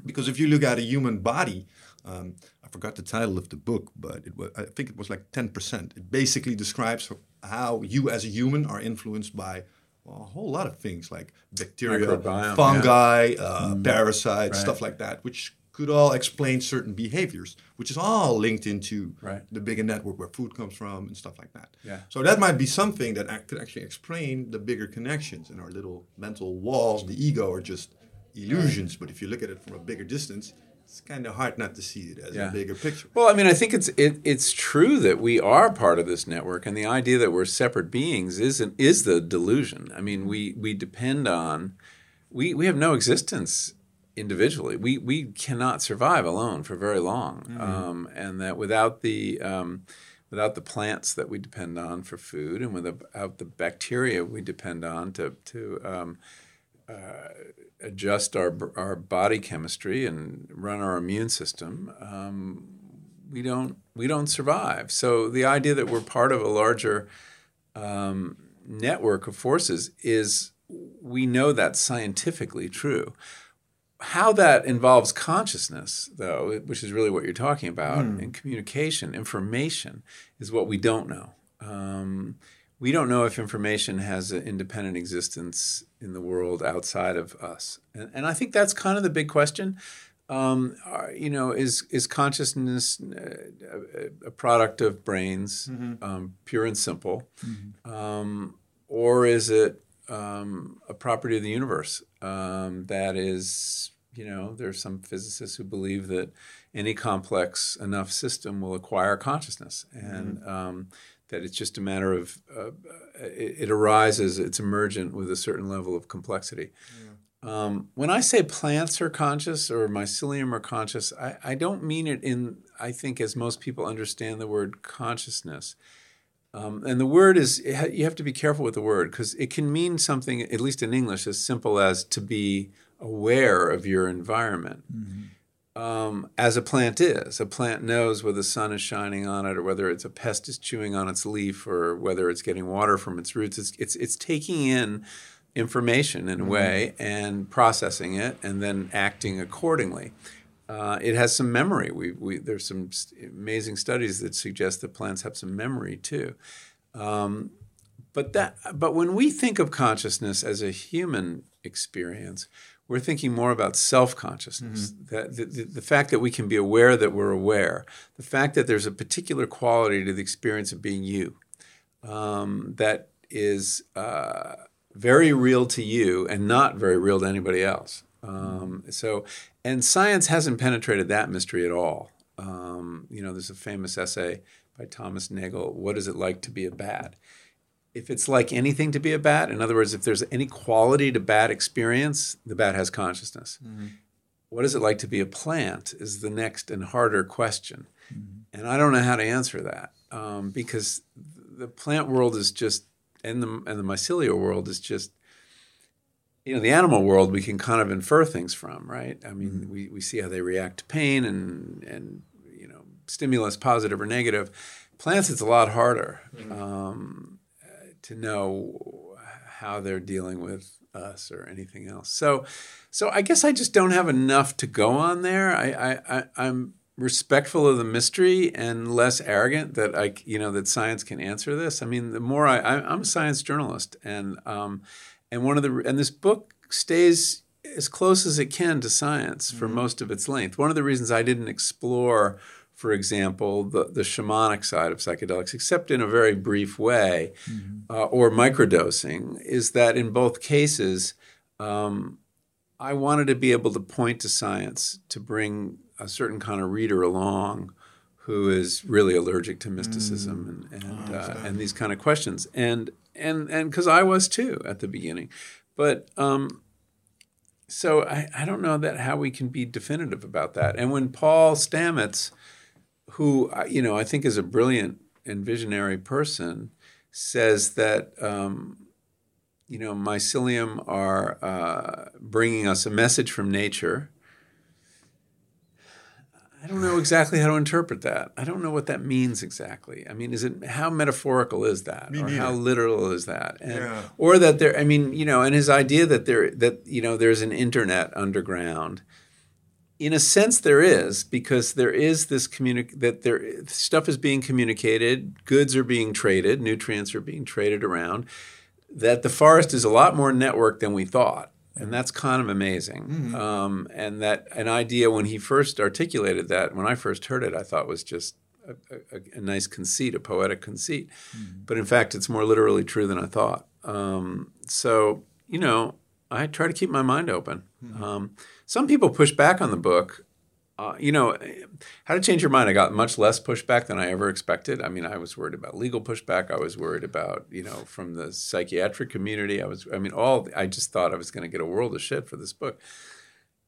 Because if you look at a human body, um, I forgot the title of the book, but it was, I think it was like 10%. It basically describes how you as a human are influenced by well, a whole lot of things like bacteria, Microbiome, fungi, uh, parasites, Right. stuff like that, which could all explain certain behaviors, which is all linked into Right. the bigger network where food comes from and stuff like that. Yeah. So that might be something that could actually explain the bigger connections in our little mental walls. The ego are just illusions, but if you look at it from a bigger distance, it's kind of hard not to see it as Yeah. a bigger picture. Well, I mean, I think it's it, it's true that we are part of this network, and the idea that we're separate beings is an, is the delusion. I mean, we we depend on we we have no existence individually. We we cannot survive alone for very long, um, and that without the um, without the plants that we depend on for food, and without the bacteria we depend on to to um, adjust our our body chemistry and run our immune system, um, we don't we don't survive. So the idea that we're part of a larger um, network of forces is we know that's scientifically true. How that involves consciousness, though, which is really what you're talking about, and communication, information, is what we don't know. Um, we don't know if information has an independent existence in the world outside of us, and, and I think that's kind of the big question. Um, are- you know, is is consciousness uh, a, a product of brains, um, pure and simple, um, or is it um, a property of the universe? Um, that is, you know, there's some physicists who believe that any complex enough system will acquire consciousness, and um, that it's just a matter of uh, it, it arises, it's emergent with a certain level of complexity. Um, when I say plants are conscious or mycelium are conscious, I, I don't mean it in, I think, as most people understand the word consciousness. Um, and the word is, ha- you have to be careful with the word because it can mean something, at least in English, as simple as to be aware of your environment. Um, as a plant is. A plant knows whether the sun is shining on it or whether it's a pest is chewing on its leaf or whether it's getting water from its roots. It's, it's, it's taking in information in a way and processing it and then acting accordingly. Uh, it has some memory. We, we, there's some st- amazing studies that suggest that plants have some memory too. Um, but that, but when we think of consciousness as a human experience, we're thinking more about self-consciousness. That the, the, the fact that we can be aware that we're aware, the fact that there's a particular quality to the experience of being you um, that is uh, very real to you and not very real to anybody else. Um, so, and science hasn't penetrated that mystery at all. Um, you know, there's a famous essay by Thomas Nagel, "What is it like to be a bat?" If it's like anything to be a bat, in other words, if there's any quality to bat experience, the bat has consciousness. What is it like to be a plant? Is the next and harder question, and I don't know how to answer that um, because the plant world is just and the and the mycelial world is just you know the animal world we can kind of infer things from right? I mean we, we see how they react to pain and and you know stimulus positive or negative. Plants it's a lot harder. Um, uh, to know how they're dealing with us or anything else so so i guess i just don't have enough to go on there i i, I i'm respectful of the mystery and less arrogant that I, you know, that science can answer this. I mean, the more I, I I'm a science journalist, and um, and one of the and this book stays as close as it can to science for most of its length. One of the reasons I didn't explore, for example, the the shamanic side of psychedelics, except in a very brief way, uh, or microdosing, is that in both cases. Um, I wanted to be able to point to science to bring a certain kind of reader along who is really allergic to mysticism and and, uh, and these kind of questions and and and because I was too at the beginning, but um, so I, I don't know that how we can be definitive about that. And when Paul Stamets, who uh, you know I think is a brilliant and visionary person, says that um, you know mycelium are uh, bringing us a message from nature. I don't know exactly how to interpret that. I don't know what that means exactly. I mean, is it how metaphorical is that, Me or how literal is that, and, Yeah. or that there? I mean, you know, and his idea that there that you know there's an internet underground. In a sense, there is because there is this communi- that there stuff is being communicated, goods are being traded, nutrients are being traded around. That the forest is a lot more networked than we thought, and that's kind of amazing. Um, and that an idea when he first articulated that, when I first heard it, I thought was just a, a, a nice conceit, a poetic conceit. But in fact, it's more literally true than I thought. Um, so you know, I try to keep my mind open. Um, some people push back on the book. Uh, you know, how to change your mind. I got much less pushback than I ever expected. I mean, I was worried about legal pushback. I was worried about, you know, from the psychiatric community. I was, I mean, all. I just thought I was going to get a world of shit for this book,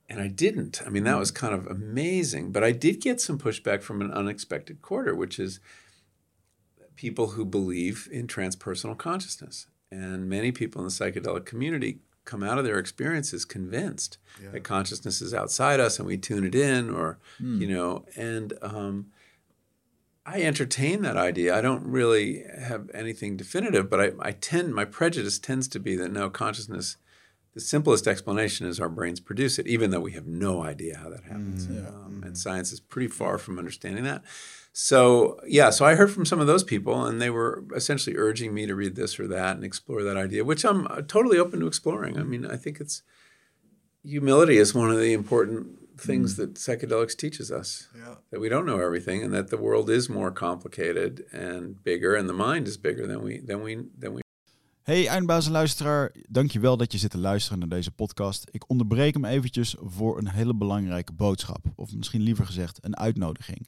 and I didn't. I mean, that was kind of amazing. But I did get some pushback from an unexpected quarter, which is people who believe in transpersonal consciousness, and many people in the psychedelic community come out of their experiences convinced that consciousness is outside us and we tune it in or you know and um, I entertain that idea. I don't really have anything definitive, but I, I tend my prejudice tends to be that no consciousness. The simplest explanation is our brains produce it, even though we have no idea how that happens. Um, and science is pretty far from understanding that. So yeah, so I heard from some of those people, and they were essentially urging me to read this or that and explore that idea, which I'm uh, totally open to exploring. I mean, I think it's humility is one of the important things that psychedelics teaches us Yeah. that we don't know everything and that the world is more complicated and bigger and the mind is bigger than we than we than we Hey eindbazen luisteraar, dankjewel dat je zit te luisteren naar deze podcast. Ik onderbreek hem eventjes voor een hele belangrijke boodschap. Of misschien liever gezegd een uitnodiging.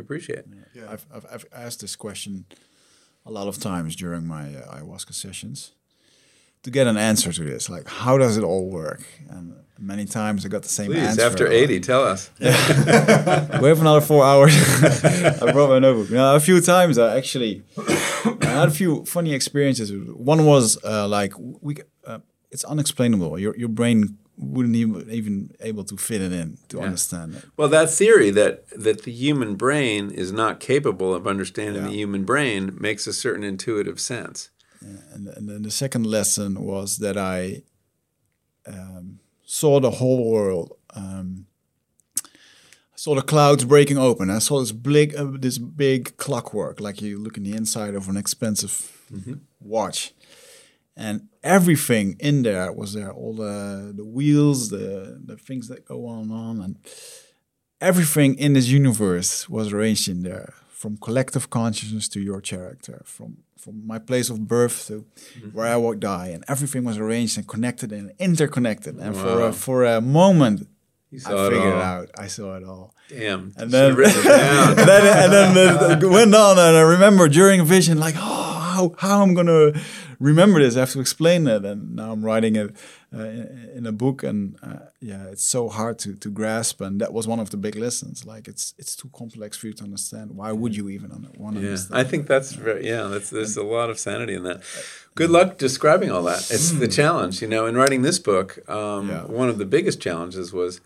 Appreciate. Yeah. I've, I've, I've asked this question a lot of times during my uh, ayahuasca sessions to get an answer to this. Like, how does it all work? And many times I got the same Please, answer. after 80, tell us. we have another four hours. I brought my notebook. Now, a few times I actually I had a few funny experiences. One was uh, like we. Uh, it's unexplainable. Your your brain wouldn't even even able to fit it in to Yeah. understand it. Well, that theory that that the human brain is not capable of understanding Yeah. the human brain makes a certain intuitive sense. And, and then the second lesson was that I um, saw the whole world. Um, I saw the clouds breaking open. I saw this big, uh, this big clockwork, like you look in the inside of an expensive watch, and everything in there was there. All the the wheels, the the things that go on and on, and everything in this universe was arranged in there from collective consciousness to your character from from my place of birth to mm-hmm. where I would die and everything was arranged and connected and interconnected and for a, for a moment You I saw it figured all. it out I saw it all Damn. and then and then, and then it went on and I remember during a vision like oh how, how I'm gonna remember this. I have to explain it and now I'm writing it uh, in, in a book and uh, yeah it's so hard to, to grasp. And that was one of the big lessons. Like it's it's too complex for you to understand. Why would you even want to Yeah, understand I think that's very, yeah, that's, there's a lot of sanity in that. Good luck describing all that. It's the challenge, you know, in writing this book, um, Yeah. one of the biggest challenges was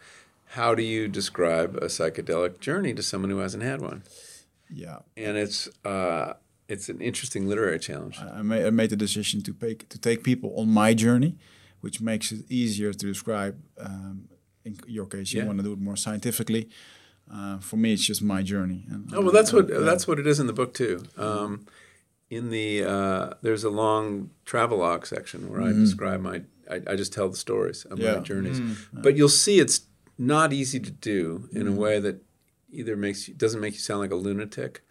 how do you describe a psychedelic journey to someone who hasn't had one? yeah. And it's, uh, it's an interesting literary challenge. I made, I made the decision to take to take people on my journey, which makes it easier to describe. Um, in your case, you Yeah. want to do it more scientifically. Uh, for me, it's just my journey. And, Oh well, that's what uh, that's what it is in the book too. Um, in the uh, there's a long travelogue section where I describe my I, I just tell the stories of Yeah. my journeys, but you'll see it's not easy to do in a way that either makes you doesn't make you sound like a lunatic,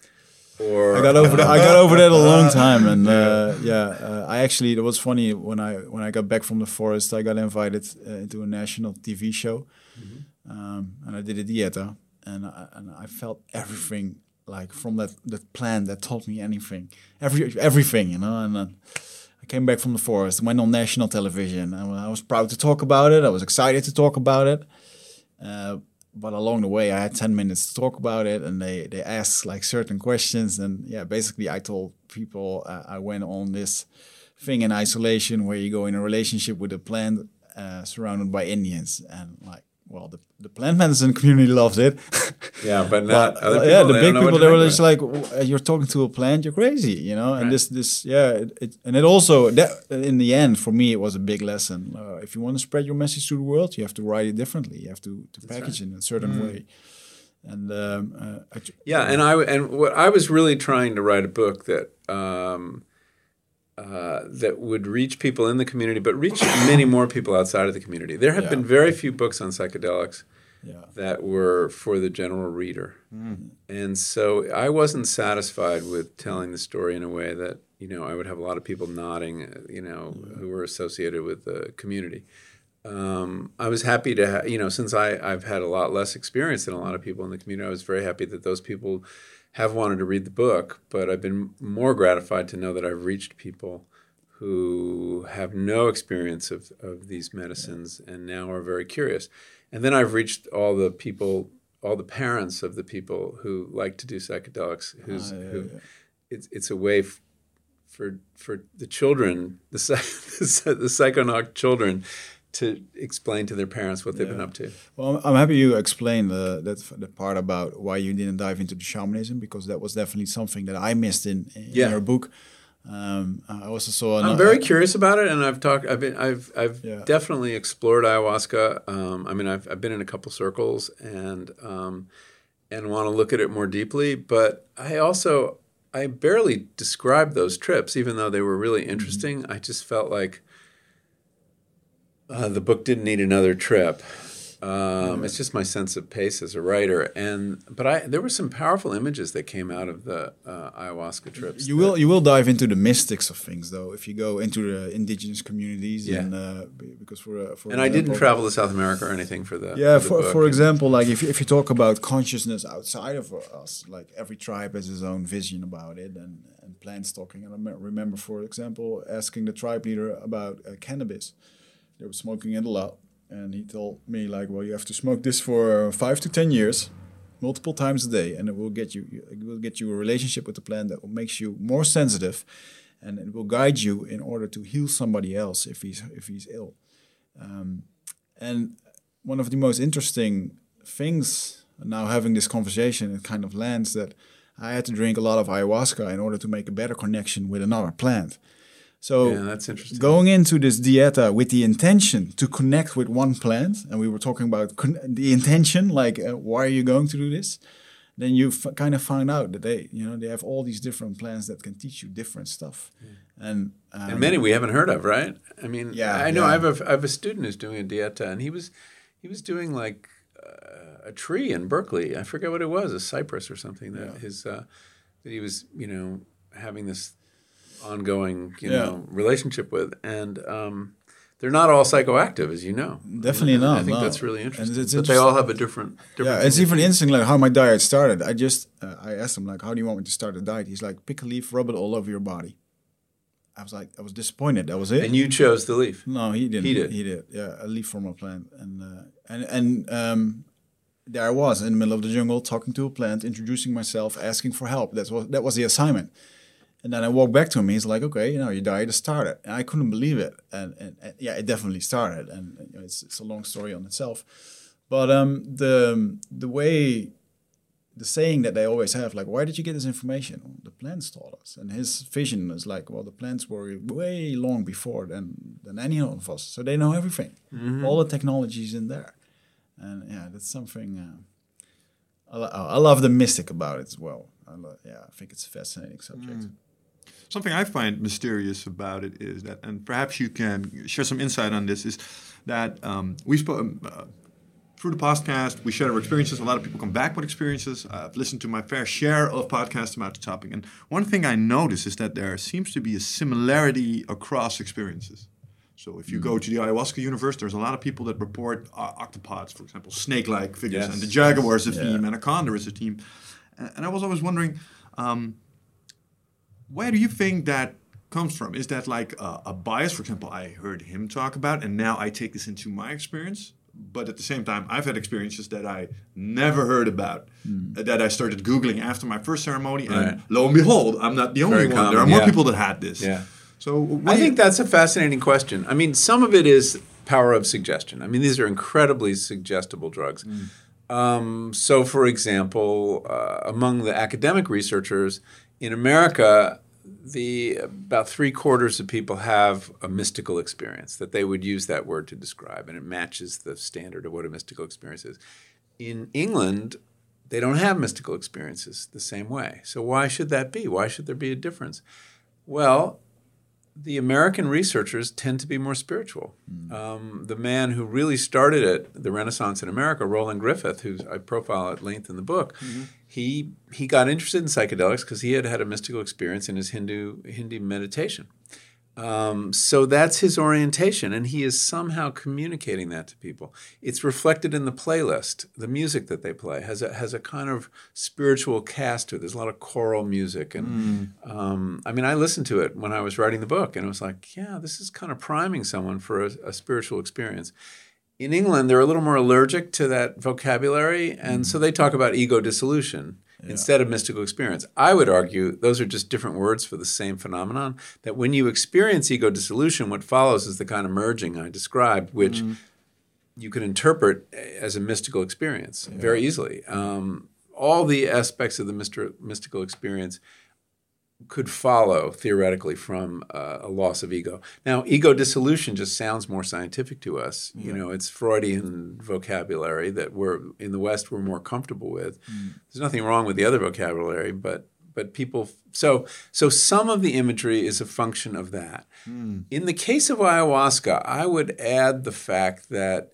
or I got over that. I got over that a long time, and uh, yeah, uh, I actually it was funny when I when I got back from the forest. I got invited uh, into a national TV show, um, and I did a dieta, and I, and I felt everything like from that that plant that taught me anything, every everything, you know, and. then I came back from the forest, went on national television, and I was proud to talk about it. I was excited to talk about it. Uh, but along the way, I had 10 minutes to talk about it, and they, they asked like certain questions. And yeah, basically, I told people uh, I went on this thing in isolation where you go in a relationship with a plant uh, surrounded by Indians and like well the, the plant medicine community loves it Yeah, but not but other uh, people. yeah the big don't know what people they were just like uh, you're talking to a plant you're crazy you know and Right. this this yeah it, it, and it also that in the end for me it was a big lesson uh, if you want to spread your message to the world you have to write it differently you have to, to package it in a certain Mm. way and um, uh, Yeah, and I and what I was really trying to write a book that um, uh, that would reach people in the community, but reach many more people outside of the community. There have Yeah. been very few books on psychedelics yeah that were for the general reader, Mm. and so I wasn't satisfied with telling the story in a way that you know I would have a lot of people nodding, uh, you know, who were associated with the community. Um, I was happy to, ha- you know, since I, I've had a lot less experience than a lot of people in the community, I was very happy that those people have wanted to read the book. But I've been more gratified to know that I've reached people who have no experience of, of these medicines and now are very curious. And then I've reached all the people, all the parents of the people who like to do psychedelics, who's, Ah, yeah, who, yeah. it's, it's a way f- for for the children, the psy- the psychonaut children, to explain to their parents what they've been up to. Well, I'm- I'm happy you explained the, that the part about why you didn't dive into the shamanism because that was definitely something that I missed in, in Yeah. your book. Um, I also saw. I'm ano- very curious about it, and I've talked. I've been. I've. I've Yeah. definitely explored ayahuasca. Um, I mean, I've. I've been in a couple circles, and um, and want to look at it more deeply. But I also. I barely described those trips, even though they were really interesting. I just felt like uh, the book didn't need another trip. Um, It's just my sense of pace as a writer, and but I there were some powerful images that came out of the uh, ayahuasca trips. You will you will dive into the mystics of things though if you go into the indigenous communities Yeah. and uh, because for uh, for And I didn't travel to South America or anything for the Yeah, for, book. for example, like if, if you talk about consciousness outside of us, like every tribe has its own vision about it and, and plant stalking. And I remember, for example, asking the tribe leader about uh, cannabis. They were smoking it a lot. And he told me, like, well, you have to smoke this for five to 10 years, multiple times a day, and it will get you, it will get you a relationship with the plant that makes you more sensitive and it will guide you in order to heal somebody else if he's, if he's ill. Um, and one of the most interesting things now having this conversation it kind of lands that I had to drink a lot of ayahuasca in order to make a better connection with another plant. So yeah, that's interesting. going into this dieta with the intention to connect with one plant, and we were talking about con- the intention, like uh, why are you going to do this? Then you f- kind of find out that they, you know, they have all these different plants that can teach you different stuff, and um, and many we haven't heard of, right? I mean, Yeah, I know yeah. I have a I have a student who's doing a dieta, and he was he was doing like uh, a tree in Berkeley. I forget what it was, a cypress or something. That Yeah. his uh, that he was you know having this ongoing you Yeah. know relationship with, and um, they're not all psychoactive, as you know. Definitely And I not, think no. that's really interesting. it's but they all have a different. different Yeah, it's even interesting like how my diet started. I just uh, I asked him like, "How do you want me to start a diet?" He's like, "Pick a leaf, rub it all over your body." I was like, I was disappointed. That was it. And you chose the leaf. no, he didn't. He did. He did. Yeah, a leaf from a plant, and uh, and and um, there I was in the middle of the jungle talking to a plant, introducing myself, asking for help. That was that was the assignment. And then I walked back to him. He's like, "Okay, you know, your diet has started," and I couldn't believe it. And, and, and yeah, it definitely started. And you know, it's it's a long story on itself. But um, the the way, the saying that they always have, like, why did you get this information? Well, the plants taught us, and his vision is like, well, the plants were way long before than than any of us, so they know everything. All the technologies in there, and yeah, that's something. Uh, I, lo- I love the mystic about it as well. I lo- yeah, I think it's a fascinating subject. Something I find mysterious about it is that, and perhaps you can share some insight on this, is that um, we spoke uh, through the podcast. We share our experiences. A lot of people come back with experiences. I've listened to my fair share of podcasts about the topic, and one thing I notice is that there seems to be a similarity across experiences. So if you go to the ayahuasca universe, there's a lot of people that report uh, octopods, for example, snake-like figures, Yes. and the jaguar is a Yeah. theme, anaconda is a theme. And and I was always wondering. Um, where do you think that comes from? Is that like a, a bias? For example, I heard him talk about, and now I take this into my experience. But at the same time, I've had experiences that I never heard about, uh, that I started Googling after my first ceremony, and Right. lo and behold, I'm not the only Very one. common, there are more yeah. people that had this. Yeah. So I think that's a fascinating question. I mean, some of it is power of suggestion. I mean, these are incredibly suggestible drugs. Um, so, for example, uh, among the academic researchers in America, the about three quarters of people have a mystical experience that they would use that word to describe, and it matches the standard of what a mystical experience is. In England, they don't have mystical experiences the same way. So why should that be? Why should there be a difference? Well, the American researchers tend to be more spiritual. Um, the man who really started it, the Renaissance in America, Roland Griffith, who I profile at length in the book, he he got interested in psychedelics because he had had a mystical experience in his Hindu Hindu meditation. Um, so that's his orientation, and he is somehow communicating that to people. It's reflected in the playlist. The music that they play has a has a kind of spiritual cast to it. There's a lot of choral music, and um, I mean, I listened to it when I was writing the book, and it was like, yeah, this is kind of priming someone for a, a spiritual experience. In England, they're a little more allergic to that vocabulary, and so they talk about ego dissolution instead of mystical experience. I would argue those are just different words for the same phenomenon. That when you experience ego dissolution, what follows is the kind of merging I described, which you can interpret as a mystical experience very easily. Um, all the aspects of the myster- mystical experience could follow theoretically from uh, a loss of ego. Now, ego dissolution just sounds more scientific to us. You know, it's Freudian vocabulary that we're in the West we're more comfortable with. There's nothing wrong with the other vocabulary, but but people so so some of the imagery is a function of that. In the case of ayahuasca, I would add the fact that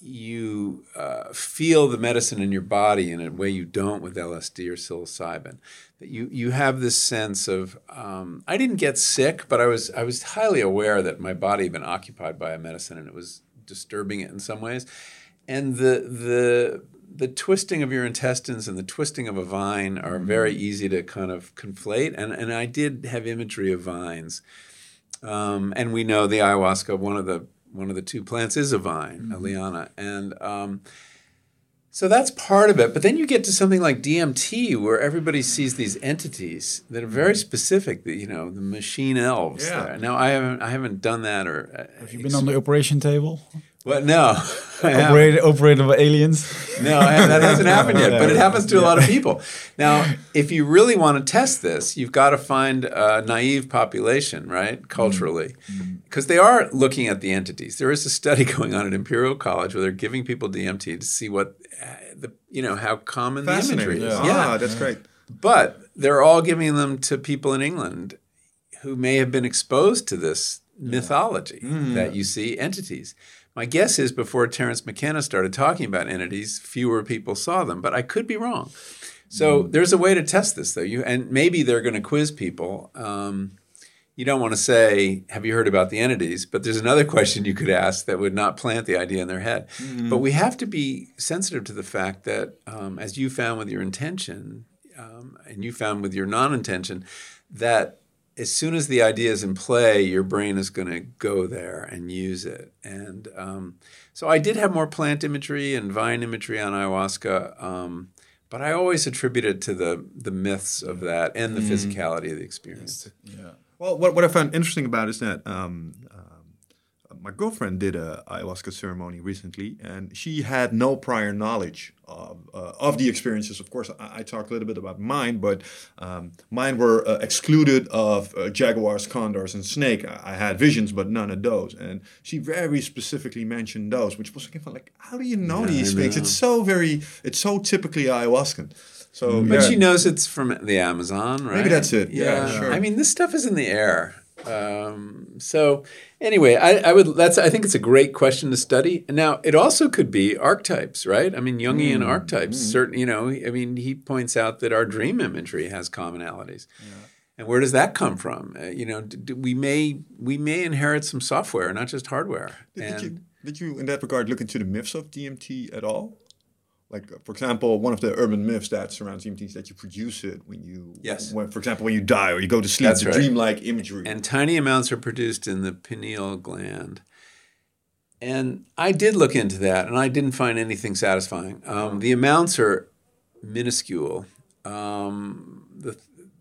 you uh, feel the medicine in your body in a way you don't with LSD or psilocybin. That you you have this sense of um, I didn't get sick, but I was I was highly aware that my body had been occupied by a medicine and it was disturbing it in some ways, and the the the twisting of your intestines and the twisting of a vine are very easy to kind of conflate. And and I did have imagery of vines. Um, and we know the ayahuasca, one of the one of the two plants is a vine, a liana, and um, so that's part of it. But then you get to something like DMT, where everybody sees these entities that are very specific. The, you know, the machine elves. Yeah. there. Now I haven't I haven't done that or uh, Have you been on the operation table? What? No, I haven't. Operated, operated by aliens? No, that hasn't happened yet, but it happens to a lot of people. Now, if you really want to test this, you've got to find a naive population, right, culturally, because they are looking at the entities. There is a study going on at Imperial College where they're giving people DMT to see what uh, the you know how common the imagery Fascinating. is. Ah, that's great. But they're all giving them to people in England who may have been exposed to this mythology that you see entities. My guess is before Terence McKenna started talking about entities, fewer people saw them, but I could be wrong. So there's a way to test this, though. You and maybe they're going to quiz people. Um, you don't want to say, "Have you heard about the entities?" But there's another question you could ask that would not plant the idea in their head. But we have to be sensitive to the fact that, um, as you found with your intention, um, and you found with your non-intention, that as soon as the idea is in play, your brain is going to go there and use it. And um, so I did have more plant imagery and vine imagery on ayahuasca, um, but I always attribute it to the the myths of that and the physicality of the experience. Yeah. Well, what, what I found interesting about is that um, my girlfriend did a ayahuasca ceremony recently, and she had no prior knowledge of, uh, of the experiences. Of course, I, I talked a little bit about mine, but um, mine were uh, excluded of uh, jaguars, condors, and snake. I, I had visions, but none of those. And she very specifically mentioned those, which was kind of like, how do you know Yeah, these I things? know. It's so very, it's so typically ayahuascan. So, But yeah. she knows it's from the Amazon, right? Maybe that's it. Yeah, sure. I mean, this stuff is in the air. Um, so anyway, I, I would. That's. I think it's a great question to study. And now it also could be archetypes, right? I mean, Jungian archetypes. Certain, you know. I mean, he points out that our dream imagery has commonalities. And where does that come from? Uh, you know, d- d- we may we may inherit some software, not just hardware. Did, And did you, did you, in that regard, look into the myths of DMT at all? Like, uh, for example, one of the urban myths that surrounds DMT is that you produce it when you, Yes. when, for example, when you die or you go to sleep. That's the right. dreamlike imagery. and tiny amounts are produced in the pineal gland. And I did look into that, and I didn't find anything satisfying. Um, the amounts are minuscule. Um,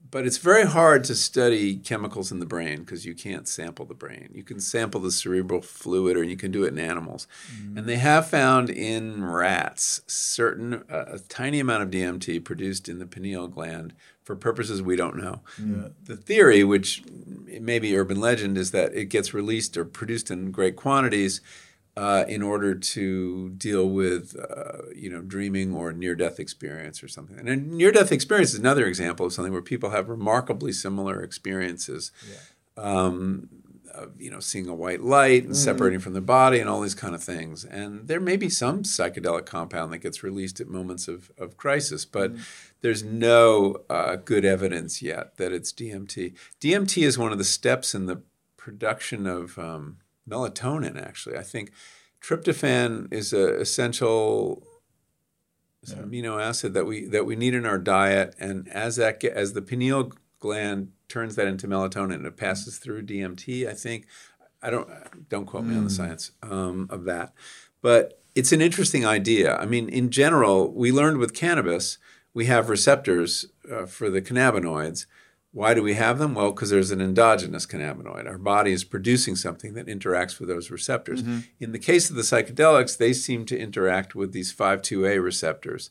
but it's very hard to study chemicals in the brain because you can't sample the brain. You can sample the cerebral fluid, or you can do it in animals. Mm-hmm. And they have found in rats certain uh, a tiny amount of DMT produced in the pineal gland for purposes we don't know. Yeah. The theory, which may be urban legend, is that it gets released or produced in great quantities uh, in order to deal with uh, you know dreaming or near death experience or something. And a near death experience is another example of something where people have remarkably similar experiences. Yeah. Um, of, you know, seeing a white light and mm-hmm. separating from the body and all these kind of things. And there may be some psychedelic compound that gets released at moments of, of crisis, but mm-hmm. there's no uh, good evidence yet that it's DMT. DMT is one of the steps in the production of um, melatonin, actually. I think tryptophan is an essential yeah. amino acid that we that we need in our diet, and as that as the pineal gland turns that into melatonin, it passes through DMT. I think I don't don't quote me on the hmm. science um, of that, but it's an interesting idea. I mean, in general, we learned with cannabis we have receptors uh, for the cannabinoids why do we have them? Well, because there's an endogenous cannabinoid. Our body is producing something that interacts with those receptors. Mm-hmm. In the case of the psychedelics, they seem to interact with these 5-2A receptors.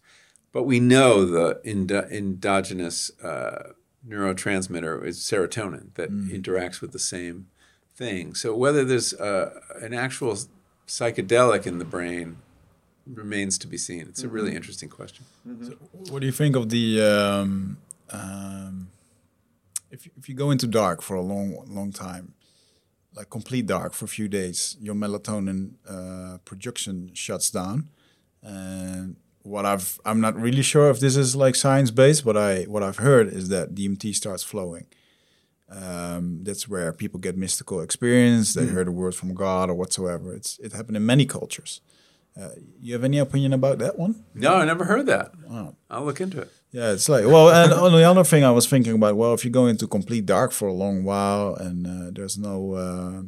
But we know the endo- endogenous uh, neurotransmitter is serotonin that mm. interacts with the same thing. So whether there's uh, an actual psychedelic in the brain remains to be seen. It's mm-hmm. a really mm-hmm. interesting question. Mm-hmm. So what do you think of the um, um, if if you go into dark for a long long time, like complete dark for a few days, your melatonin uh, production shuts down. And what I've I'm not really sure if this is like science based, but I what I've heard is that DMT starts flowing. Um, that's where people get mystical experience. They mm. heard a word from God or whatsoever. It's it happened in many cultures. Uh, you have any opinion about that one? No, I never heard that. Oh. I'll look into it. Yeah, it's like well, and on the other thing I was thinking about, well, if you go into complete dark for a long while and uh, there's no uh,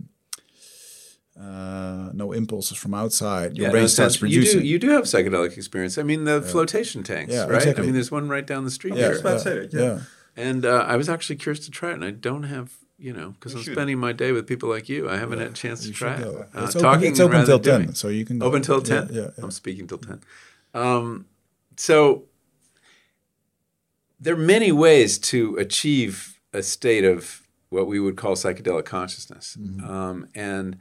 uh, no impulses from outside, your yeah, brain no starts sense. producing. You do, you do have psychedelic experience. I mean, the yeah. flotation tanks, yeah, right? Exactly. I mean, there's one right down the street. Yeah, here. yeah, yeah. And uh, I was actually curious to try it, and I don't have you know, because I'm should. spending my day with people like you. I haven't yeah, had a chance to try it. Uh, it's talking open, it's open until 10, doing. so you can go. Open until 10? Yeah, yeah, I'm speaking till 10. Um, so there are many ways to achieve a state of what we would call psychedelic consciousness. Mm-hmm. Um, and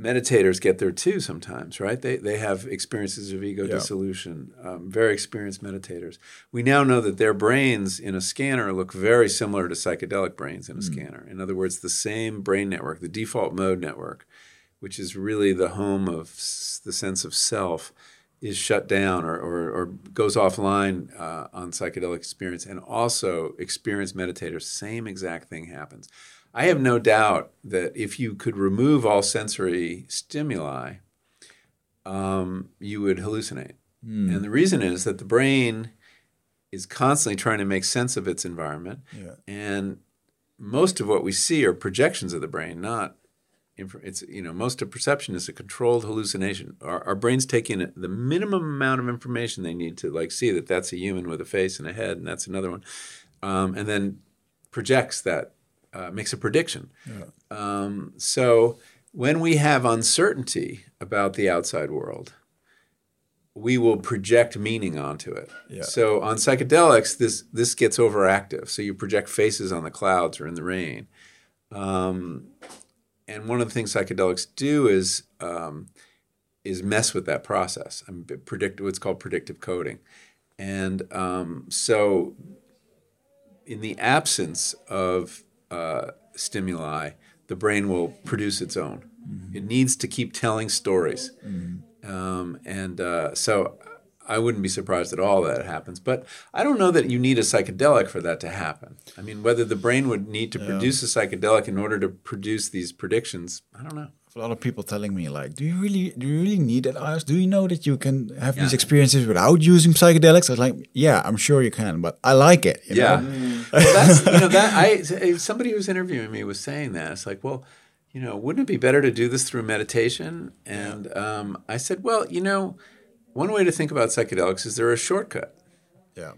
meditators get there too sometimes, right? They, they have experiences of ego yeah. dissolution, um, very experienced meditators. We now know that their brains in a scanner look very similar to psychedelic brains in a mm. scanner. In other words, the same brain network, the default mode network, which is really the home of s- the sense of self, is shut down or, or, or goes offline uh, on psychedelic experience. And also, experienced meditators, same exact thing happens. I have no doubt that if you could remove all sensory stimuli, um, you would hallucinate. Mm. And the reason is that the brain is constantly trying to make sense of its environment. Yeah. And most of what we see are projections of the brain, not it's you know most of perception is a controlled hallucination. Our, our brains take in the minimum amount of information they need to like see that that's a human with a face and a head, and that's another one, um, and then projects that uh, makes a prediction. Yeah. Um, so when we have uncertainty about the outside world, we will project meaning onto it. Yeah. So on psychedelics, this this gets overactive. So you project faces on the clouds or in the rain. Um, and one of the things psychedelics do is um, is mess with that process. I mean, predict what's called predictive coding, and um, so in the absence of uh, stimuli, the brain will produce its own. Mm-hmm. It needs to keep telling stories. Mm-hmm. Um, and uh, so I wouldn't be surprised at all that it happens. But I don't know that you need a psychedelic for that to happen. I mean, whether the brain would need to yeah. produce a psychedelic in order to produce these predictions, I don't know a lot of people telling me like, "Do you really, do you really need it, Ayers? Do you know that you can have yeah. these experiences without using psychedelics?" I was like, "Yeah, I'm sure you can, but I like it." yeah, well, that's you know that I somebody who was interviewing me was saying that it's like, well, you know, wouldn't it be better to do this through meditation? And yeah. um, I said, well, you know, one way to think about psychedelics is they're a shortcut. Yeah.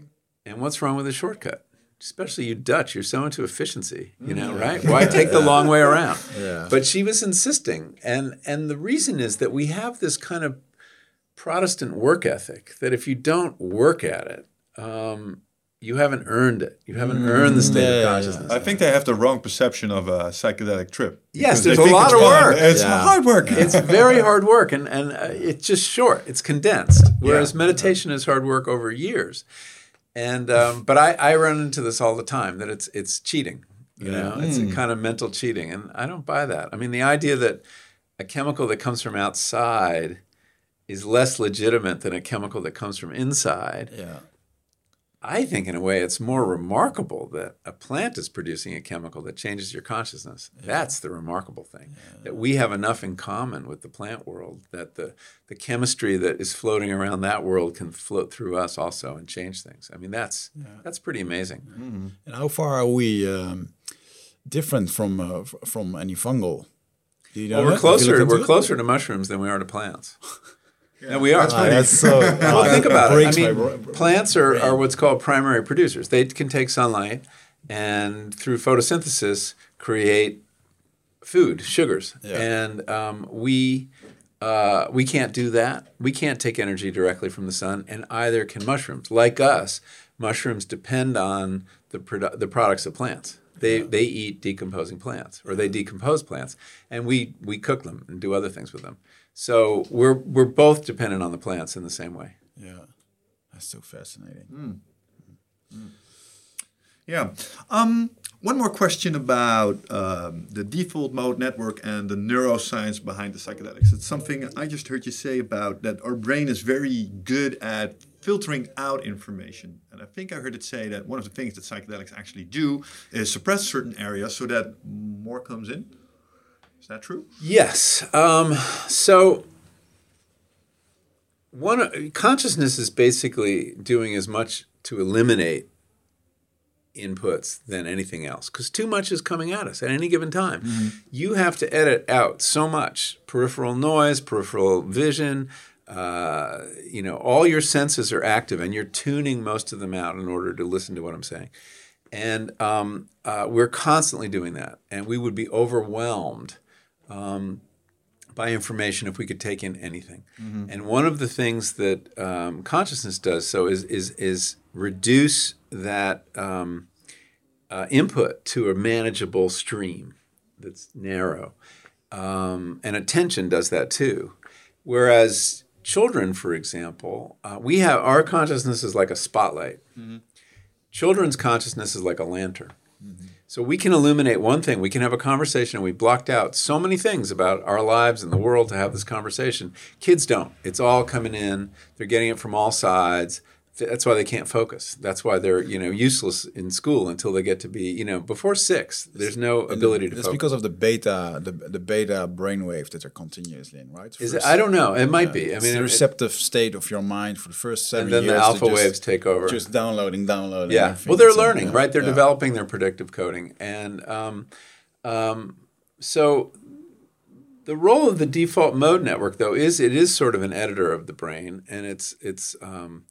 And what's wrong with a shortcut? especially you Dutch, you're so into efficiency, you know, right? Why take the long way around? Yeah. But she was insisting, and and the reason is that we have this kind of Protestant work ethic that if you don't work at it, um, you haven't earned it. You haven't earned the state yeah, of yeah, consciousness. I think they have the wrong perception of a psychedelic trip. Yes, Because there's a lot it's of fun. work. It's Yeah. hard work. it's very hard work and, and uh, it's just short it's condensed whereas Yeah. meditation is hard work over years and um, but I, I run into this all the time that it's it's cheating you know it's a kind of mental cheating and i don't buy that i mean the idea that a chemical that comes from outside is less legitimate than a chemical that comes from inside Yeah. I think, in a way, it's more remarkable that a plant is producing a chemical that changes your consciousness. That's the remarkable thing. That we have enough in common with the plant world that the, the chemistry that is floating around that world can float through us also and change things. I mean, that's that's pretty amazing. And how far are we um, different from uh, f- from any fungal? You know Well, we're that? Have you closer. We're it? closer to mushrooms than we are to plants. no, we are. Ah, that's so. Well, think about it. I breaks my mean, bro- bro- plants are, are what's called primary producers. They can take sunlight and through photosynthesis create food, sugars. Yeah. And um, we uh, we can't do that. We can't take energy directly from the sun, and either can mushrooms. Like us, mushrooms depend on the produ- the products of plants. They they eat decomposing plants, or they decompose plants, and we we cook them and do other things with them. So we're we're both dependent on the plants in the same way. Yeah, that's so fascinating. Hmm. Yeah. Um, one more question about um, the default mode network and the neuroscience behind the psychedelics. It's something I just heard you say about that our brain is very good at filtering out information. And I think I heard it say that one of the things that psychedelics actually do is suppress certain areas so that more comes in. Is that true? Yes. Um, so one consciousness is basically doing as much to eliminate inputs than anything else because too much is coming at us at any given time. You have to edit out so much peripheral noise, peripheral vision. Uh, you know, all your senses are active, and you're tuning most of them out in order to listen to what I'm saying. And um, uh, we're constantly doing that, and we would be overwhelmed by information if we could take in anything. And one of the things that um, consciousness does so is is is reduce that um, uh, input to a manageable stream that's narrow. Um, and attention does that too. Whereas children, for example, uh, we have our consciousness is like a spotlight. Children's consciousness is like a lantern. So we can illuminate one thing. We can have a conversation, and we blocked out so many things about our lives and the world to have this conversation. Kids don't. It's all coming in. They're getting it from all sides. That's why they can't focus. That's why they're you know useless in school until they get to be you know before six. There's no ability to That's focus. because of the beta, the, the beta brainwave that are continuously in, right? Is it, I don't know. It might be. I mean, the it- receptive state of your mind for the first seven and then years. the alpha just- waves take over. Just downloading, downloading. Yeah. Well, they're learning, right? They're yeah. developing their predictive coding, and um, um, so the role of the default mode network, though, is it is sort of an editor of the brain, and it's it's um,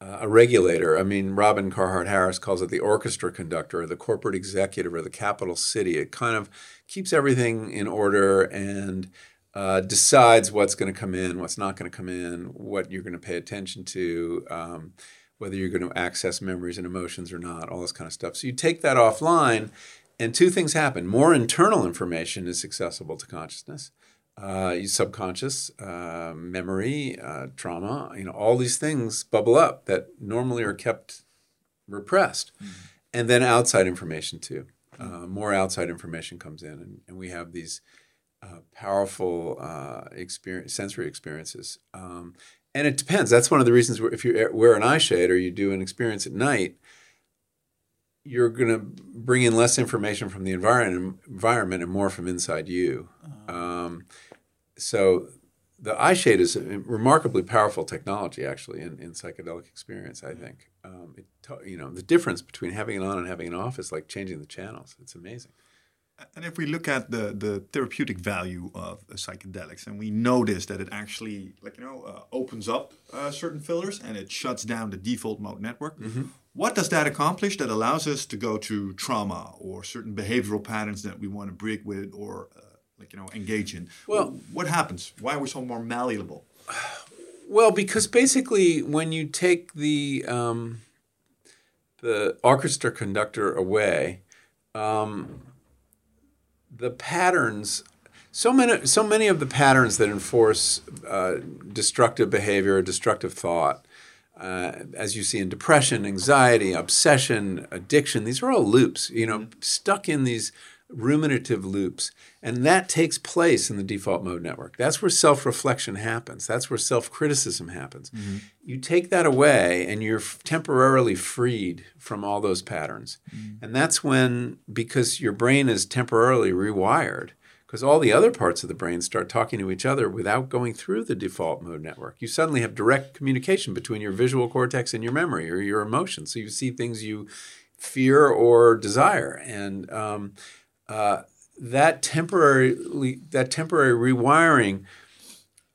uh, a regulator. I mean, Robin Carhart Harris calls it the orchestra conductor, or the corporate executive, or the capital city. It kind of keeps everything in order and uh, decides what's going to come in, what's not going to come in, what you're going to pay attention to, um, whether you're going to access memories and emotions or not, all this kind of stuff. So you take that offline, and two things happen: more internal information is accessible to consciousness uh, subconscious, uh, memory, uh, trauma, you know, all these things bubble up that normally are kept repressed. And then outside information too. Uh, more outside information comes in, and, and we have these uh, powerful uh, experience, sensory experiences. Um, and it depends. That's one of the reasons where if you wear an eye shade or you do an experience at night, you're going to bring in less information from the environment, environment and more from inside you. Um, so the eye shade is a remarkably powerful technology, actually, in, in psychedelic experience. I think um, it, you know the difference between having it on and having it off is like changing the channels. It's amazing. And if we look at the, the therapeutic value of uh, psychedelics, and we notice that it actually, like you know, uh, opens up uh, certain filters and it shuts down the default mode network. what does that accomplish that allows us to go to trauma or certain behavioral patterns that we want to break with or uh, like you know engage in Well- what happens why are we so more malleable Well, because basically, when you take the um, the orchestra conductor away, um, the patterns. So many, so many of the patterns that enforce uh, destructive behavior, destructive thought, uh, as you see in depression, anxiety, obsession, addiction, these are all loops. You know, stuck in these ruminative loops. And that takes place in the default mode network. That's where self reflection happens. That's where self criticism happens. You take that away and you're temporarily freed from all those patterns. And that's when, because your brain is temporarily rewired, because all the other parts of the brain start talking to each other without going through the default mode network. You suddenly have direct communication between your visual cortex and your memory or your emotions. So you see things you fear or desire. And um, uh, that temporarily that temporary rewiring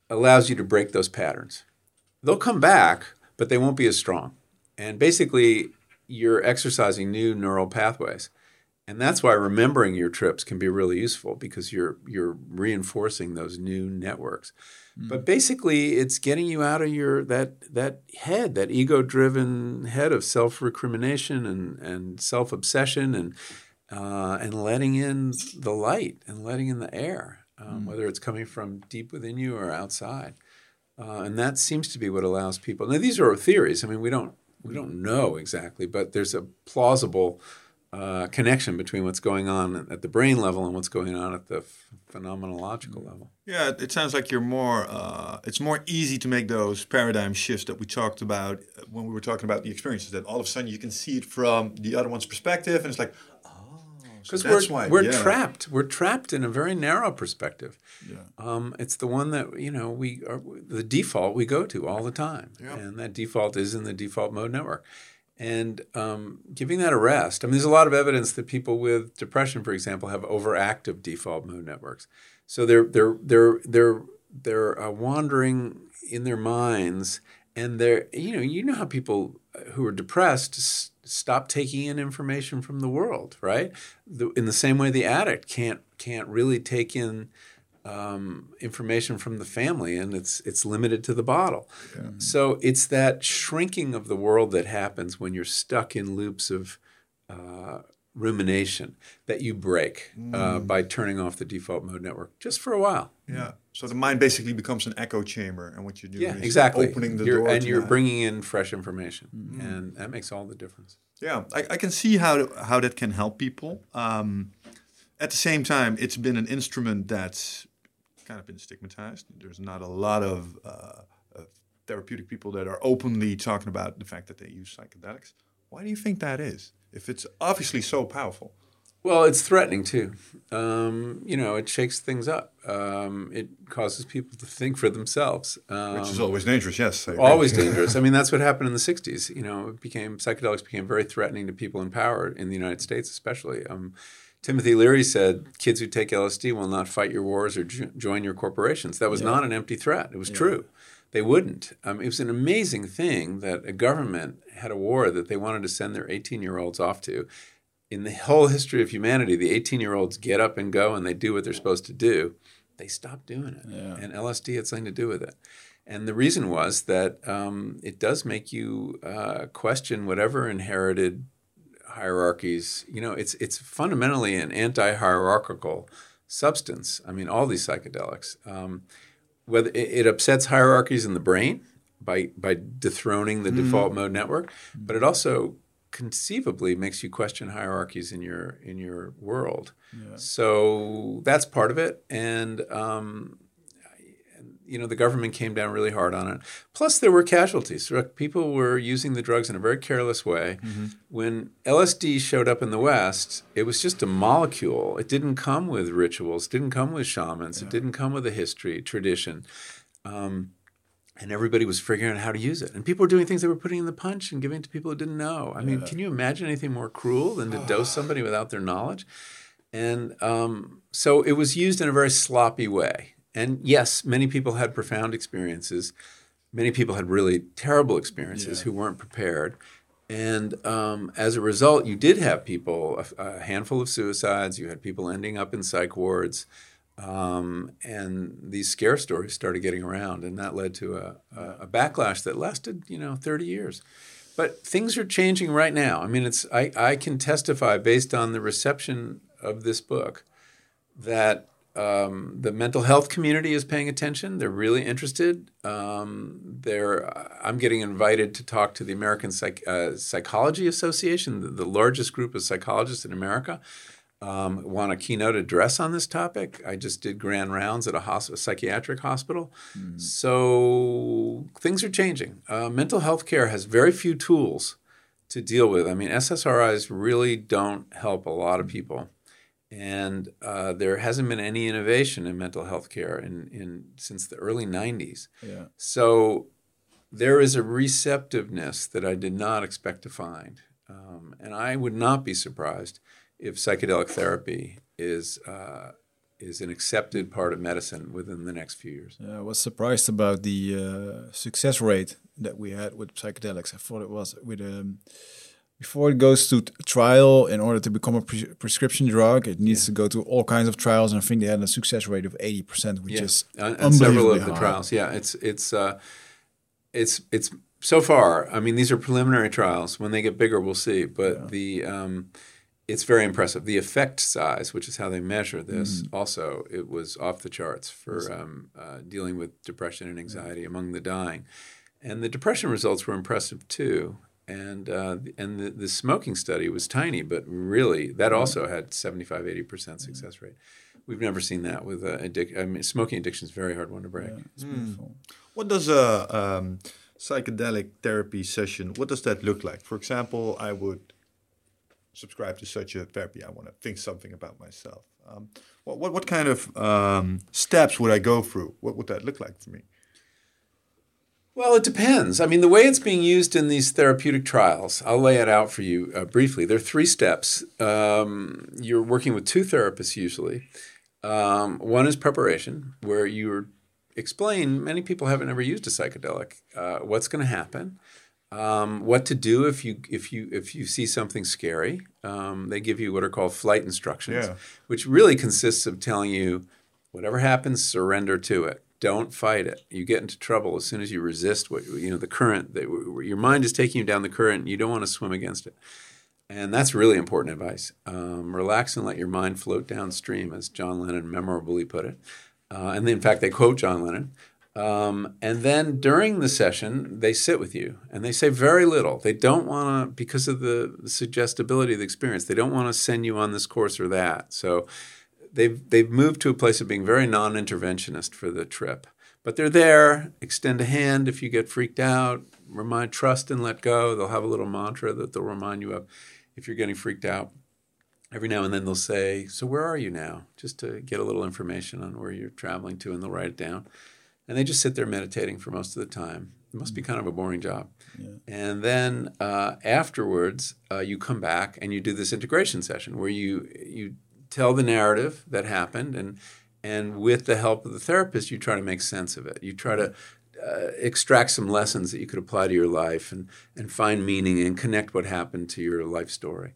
allows you to break those patterns. They'll come back, but they won't be as strong. And basically, you're exercising new neural pathways. And that's why remembering your trips can be really useful because you're you're reinforcing those new networks. But basically, it's getting you out of your that that head, that ego-driven head of self-recrimination and and self-obsession and uh, and letting in the light and letting in the air, um, whether it's coming from deep within you or outside. Uh, and that seems to be what allows people. Now, these are theories. I mean, we don't we don't know exactly, but there's a plausible uh, connection between what's going on at the brain level and what's going on at the f- phenomenological level. Yeah, it- it sounds like you're more. Uh, it's more easy to make those paradigm shifts that we talked about uh, when we were talking about the experiences. That all of a sudden you can see it from the other one's perspective, and it's like, so Because we're, why we're yeah. trapped. We're trapped in a very narrow perspective. Yeah. Um, it's the one that you know we are the default we go to all the time, Yeah. and that default is in the default mode network. And um, giving that a rest. I mean, there's a lot of evidence that people with depression, for example, have overactive default mode networks. So they're they're they're they're they're uh, wandering in their minds, and they're you know you know how people who are depressed stop taking in information from the world, right? The, in the same way, the addict can't can't really take in um, information from the family, and it's it's limited to the bottle. So it's that shrinking of the world that happens when you're stuck in loops of uh, rumination that you break uh, by turning off the default mode network just for a while. Yeah. So the mind basically becomes an echo chamber, and what you do Yeah, is exactly. opening the You're- door, and you're that. bringing in fresh information, and that makes all the difference. Yeah, I, I can see how how that can help people. Um, at the same time, it's been an instrument that's kind of been stigmatized. There's not a lot of, uh, of therapeutic people that are openly talking about the fact that they use psychedelics. Why do you think that is? If it's obviously so powerful. Well, it's threatening too. Um, you know, it shakes things up. Um, it causes people to think for themselves. Um, Which is always dangerous, yes. Always dangerous. I mean, that's what happened in the '60s. You know, it became psychedelics became very threatening to people in power in the United States, especially. Um, Timothy Leary said, "Kids who take LSD will not fight your wars or jo- join your corporations." That was not an empty threat. It was true. They wouldn't. Um, it was an amazing thing that a government had a war that they wanted to send their 18-year-olds off to. In the whole history of humanity, the 18-year-olds get up and go, and they do what they're supposed to do. They stopped doing it, and LSD had something to do with it. And the reason was that um, it does make you uh, question whatever inherited hierarchies. You know, it's it's fundamentally an anti-hierarchical substance. I mean, all these psychedelics. Um, whether it, upsets hierarchies in the brain by by dethroning the default mode network, but it also conceivably makes you question hierarchies in your in your world. So that's part of it, and um, you know the government came down really hard on it. Plus, there were casualties. People were using the drugs in a very careless way. When LSD showed up in the West, it was just a molecule. It didn't come with rituals. Didn't come with shamans. It didn't come with a history, tradition. Um, and everybody was figuring out how to use it. And people were doing things they were putting in the punch and giving it to people who didn't know. I mean, can you imagine anything more cruel than to dose somebody without their knowledge? And um, so it was used in a very sloppy way. And yes, many people had profound experiences. Many people had really terrible experiences who weren't prepared. And um, as a result, you did have people, a, a, handful of suicides, you had people ending up in psych wards. Um, and these scare stories started getting around, and that led to a, a, a, backlash that lasted, you know, 30 years. But things are changing right now. I mean, it's I, I can testify based on the reception of this book that um, the mental health community is paying attention. They're really interested. Um, they're, I'm getting invited to talk to the American Psych, uh, Psychology Association, the, the, largest group of psychologists in America. Um, want a keynote address on this topic. I just did grand rounds at a, hosp- a psychiatric hospital. Mm. So things are changing. Uh, mental health care has very few tools to deal with. I mean, SSRIs really don't help a lot of people and uh, there hasn't been any innovation in mental health care in, in since the early 90s. Yeah. So there is a receptiveness that I did not expect to find. Um, and I would not be surprised if psychedelic therapy is uh, is an accepted part of medicine within the next few years. Yeah, I was surprised about the uh, success rate that we had with psychedelics. I thought it was with um, before it goes to trial in order to become a pre prescription drug it needs yeah. to go to all kinds of trials and i think they had a success rate of 80% which yeah. is on, on several of the high. trials yeah it's it's uh, it's it's so far i mean these are preliminary trials when they get bigger we'll see but yeah. the um, it's very impressive the effect size which is how they measure this mm. also it was off the charts for um, uh, dealing with depression and anxiety among the dying and the depression results were impressive too and uh, and the, the, smoking study was tiny, but really that mm-hmm. also had 75, 80 percent mm-hmm. success rate. We've never seen that with uh, addic- I mean, smoking addiction is a very hard one to break. Yeah, mm. What does a um, psychedelic therapy session? What does that look like? For example, I would subscribe to such a therapy. I want to think something about myself. Um, what, what, what kind of um, steps would I go through? What would that look like for me? Well, it depends. I mean, the way it's being used in these therapeutic trials, I'll lay it out for you uh, briefly. There are three steps. Um, you're working with two therapists usually. Um, one is preparation, where you explain. Many people haven't ever used a psychedelic. Uh, what's going to happen? Um, what to do if you if you if you see something scary? Um, they give you what are called flight instructions, yeah. which really consists of telling you whatever happens, surrender to it don't fight it. You get into trouble as soon as you resist what you know the current. That your mind is taking you down the current. You don't want to swim against it, and that's really important advice. Um, relax and let your mind float downstream, as John Lennon memorably put it. Uh, and in fact, they quote John Lennon. Um, and then during the session, they sit with you and they say very little. They don't want to, because of the, the suggestibility of the experience, they don't want to send you on this course or that. So they've they've moved to a place of being very non-interventionist for the trip. But they're there. Extend a hand if you get freaked out. Remind, trust, and let go. They'll have a little mantra that they'll remind you of if you're getting freaked out. Every now and then they'll say, "So where are you now?" Just to get a little information on where you're traveling to, and they'll write it down. And they just sit there meditating for most of the time. It must be kind of a boring job. Yeah. And then uh, afterwards, uh, you come back and you do this integration session where you you tell the narrative that happened and and with the help of the therapist you try to make sense of it you try to uh, extract some lessons that you could apply to your life and and find meaning and connect what happened to your life story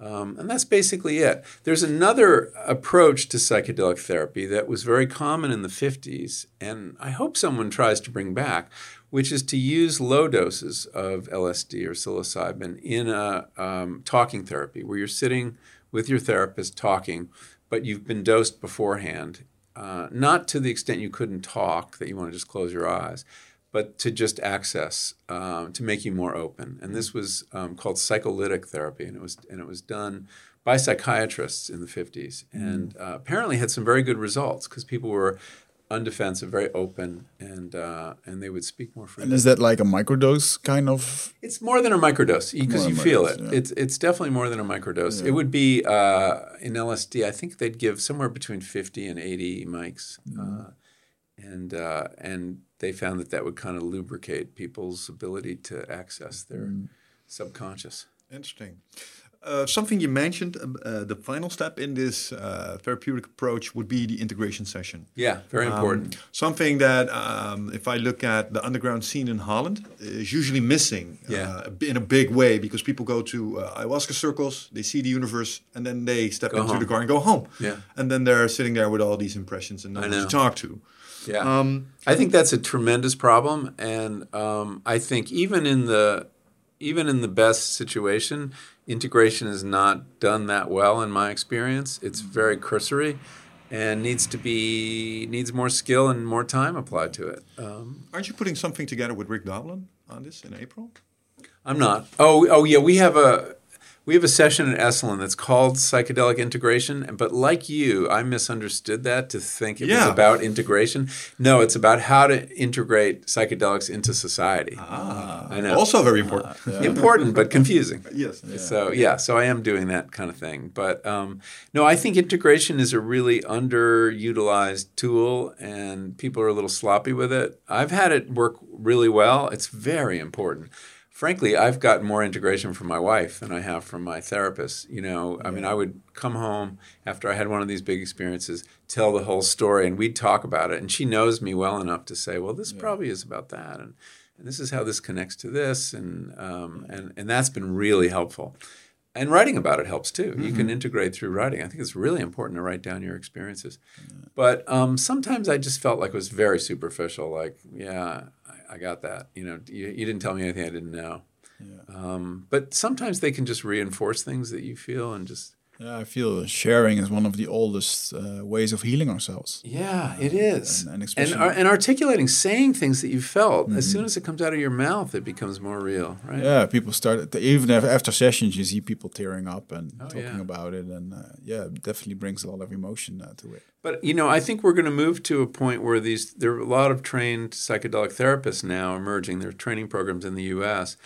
um, and that's basically it. There's another approach to psychedelic therapy that was very common in the 50s, and I hope someone tries to bring back, which is to use low doses of LSD or psilocybin in a um, talking therapy where you're sitting with your therapist talking, but you've been dosed beforehand, uh, not to the extent you couldn't talk, that you want to just close your eyes, but to just access, um, to make you more open. And this was um, called psycholytic therapy, and it was and it was done by psychiatrists in the 50s, and uh, apparently had some very good results because people were undefensive, very open, and uh, and they would speak more freely. And is that like a microdose kind of? It's more than a microdose because you feel it. Yeah. It's it's definitely more than a microdose. Yeah. It would be uh, in LSD. I think they'd give somewhere between fifty and eighty mics, mm. uh, and uh, and they found that that would kind of lubricate people's ability to access their mm. subconscious. Interesting. Uh, something you mentioned, um, uh, the final step in this uh, therapeutic approach would be the integration session. Yeah, very Um, important. something that, um, if I look at the underground scene in Holland, is usually missing Yeah. uh, in a big way because people go to uh, ayahuasca circles, they see the universe, and then they step Go into home. the car and go home. Yeah. And then they're sitting there with all these impressions and no one to talk to. Yeah. Um, I think that's a tremendous problem, and um, I think even in the even in the best situation, integration is not done that well in my experience. It's very cursory, and needs to be needs more skill and more time applied to it. Um, aren't you putting something together with Rick Doblin on this in April? I'm not. Oh, oh yeah, we have a we have a session at Esalen that's called psychedelic integration, but like you, I misunderstood that to think it was about integration. No, it's about how to integrate psychedelics into society. Ah, I know. Also very important. Important but confusing. yes. So yeah, so I am doing that kind of thing. But um, no, I think integration is a really underutilized tool, and people are a little sloppy with it. I've had it work really well. It's very important. Frankly, I've gotten more integration from my wife than I have from my therapist. You know, I mean, I would come home after I had one of these big experiences, tell the whole story, and we'd talk about it. And she knows me well enough to say, "Well, this probably is about that," and and this is how this connects to this, and um, and and that's been really helpful. And writing about it helps too. You can integrate through writing. I think it's really important to write down your experiences. But um, sometimes I just felt like it was very superficial. Like, yeah, I, got that. You know, you, you didn't tell me anything I didn't know. Um, but sometimes they can just reinforce things that you feel and just Yeah, I feel sharing is one of the oldest uh, ways of healing ourselves. Yeah, it is. and- and And, ar- and articulating, saying things that you felt, as soon as it comes out of your mouth, it becomes more real, right? Yeah, people start even af- after sessions. You see people tearing up and talking yeah. about it, and uh, yeah, it definitely brings a lot of emotion uh, to it. But you know, I think we're going to move to a point where these there are a lot of trained psychedelic therapists now emerging. There are training programs in the U.S.,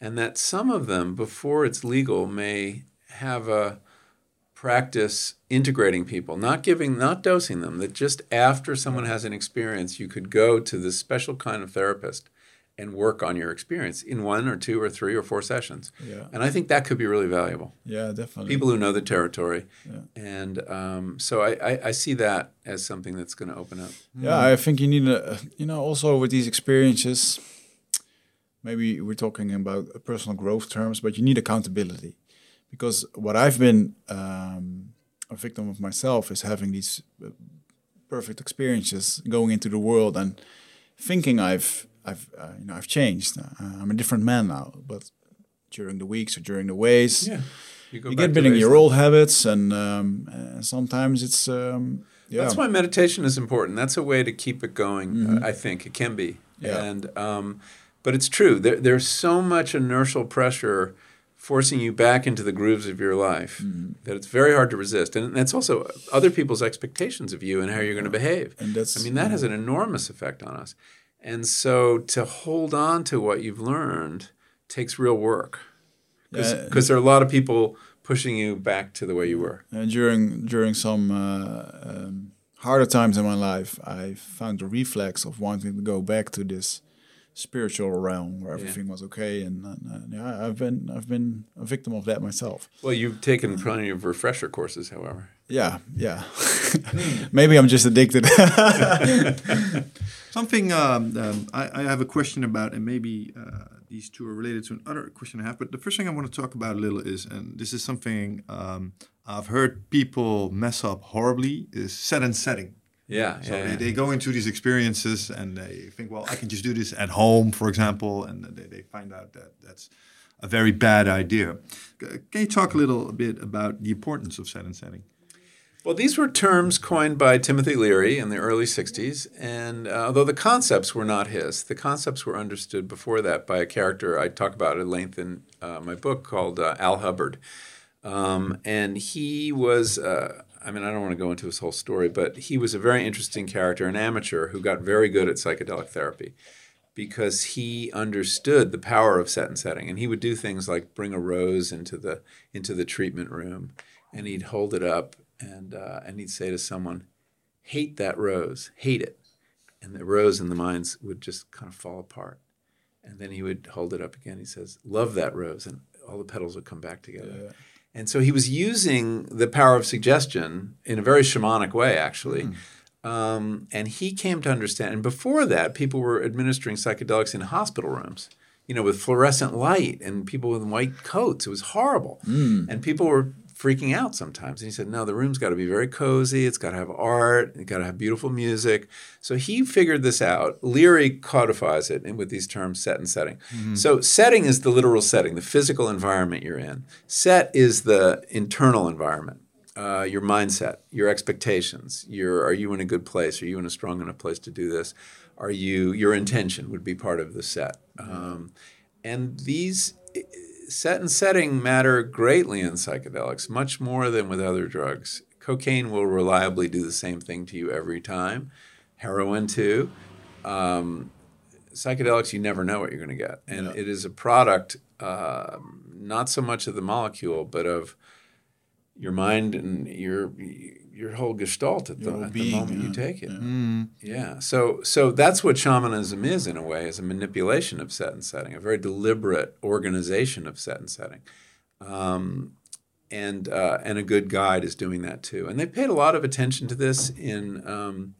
and that some of them, before it's legal, may have a practice integrating people, not giving, not dosing them. That just after someone has an experience, you could go to this special kind of therapist and work on your experience in one or two or three or four sessions. Yeah. And I think that could be really valuable Yeah, definitely. people who know the territory. Yeah. And um, so I, I, I see that as something that's going to open up. Yeah, I think you need a, you know, also with these experiences, maybe we're talking about personal growth terms, but you need accountability. Because what I've been um, a victim of myself is having these uh, perfect experiences, going into the world and thinking I've, I've, uh, you know, I've changed. Uh, I'm a different man now. But during the weeks or during the ways, Yeah. You, go you back get in your old habits, and um, uh, sometimes it's um, yeah. That's why meditation is important. That's a way to keep it going. uh, I think it can be. Yeah. And um, but it's true. There, there's so much inertial pressure forcing you back into the grooves of your life that it's very hard to resist. And that's also other people's expectations of you and how you're going to behave. And that's- I mean, that has an enormous effect on us. And so to hold on to what you've learned takes real work. Because Yeah. there are a lot of people pushing you back to the way you were. And during during some uh, um, harder times in my life, I found the reflex of wanting to go back to this spiritual realm where everything was okay. And, and uh, yeah, I've been I've been a victim of that myself. Well, you've taken plenty of refresher courses, however. Yeah, yeah. Maybe I'm just addicted. Something um, um, I, I have a question about, and maybe uh, these two are related to another question I have. But the first thing I want to talk about a little is, and this is something um, I've heard people mess up horribly, is set and setting. Yeah, So yeah, they, yeah. they go into these experiences and they think, well, I can just do this at home, for example, and they, they find out that that's a very bad idea. Can you talk a little bit about the importance of set and setting? Well, these were terms coined by Timothy Leary in the early 60s, and uh, although the concepts were not his, the concepts were understood before that by a character I talk about at length in uh, my book called uh, Al Hubbard. Um, and he was, uh, I mean, I don't want to go into his whole story, but he was a very interesting character, an amateur who got very good at psychedelic therapy because he understood the power of set and setting and he would do things like bring a rose into the into the treatment room and he'd hold it up and uh, and he'd say to someone hate that rose hate it. And the rose in the minds would just kind of fall apart. And then he would hold it up again. He says love that rose and all the petals would come back together And so he was using the power of suggestion in a very shamanic way, actually. Um, and he came to understand. And before that, people were administering psychedelics in hospital rooms, you know, with fluorescent light and people with white coats. It was horrible. And people were freaking out sometimes. And he said, no, the room's got to be very cozy. It's got to have art. It's got to have beautiful music. So he figured this out. Leary codifies it in, with these terms set and setting. So setting is the literal setting, the physical environment you're in. Set is the internal environment. Uh, your mindset, your expectations. Your are you in a good place? Are you in a strong enough place to do this? Are you your intention would be part of the set. Um, and these set and setting matter greatly in psychedelics, much more than with other drugs. Cocaine will reliably do the same thing to you every time. Heroin too. Um, psychedelics, you never know what you're going to get, and it is a product uh, not so much of the molecule, but of your mind and your your whole gestalt at the, Your at the being, moment you take it. Yeah. So so that's what shamanism is in a way, is a manipulation of set and setting, a very deliberate organization of set and setting. Um, and uh, and a good guide is doing that too. And they paid a lot of attention to this in um,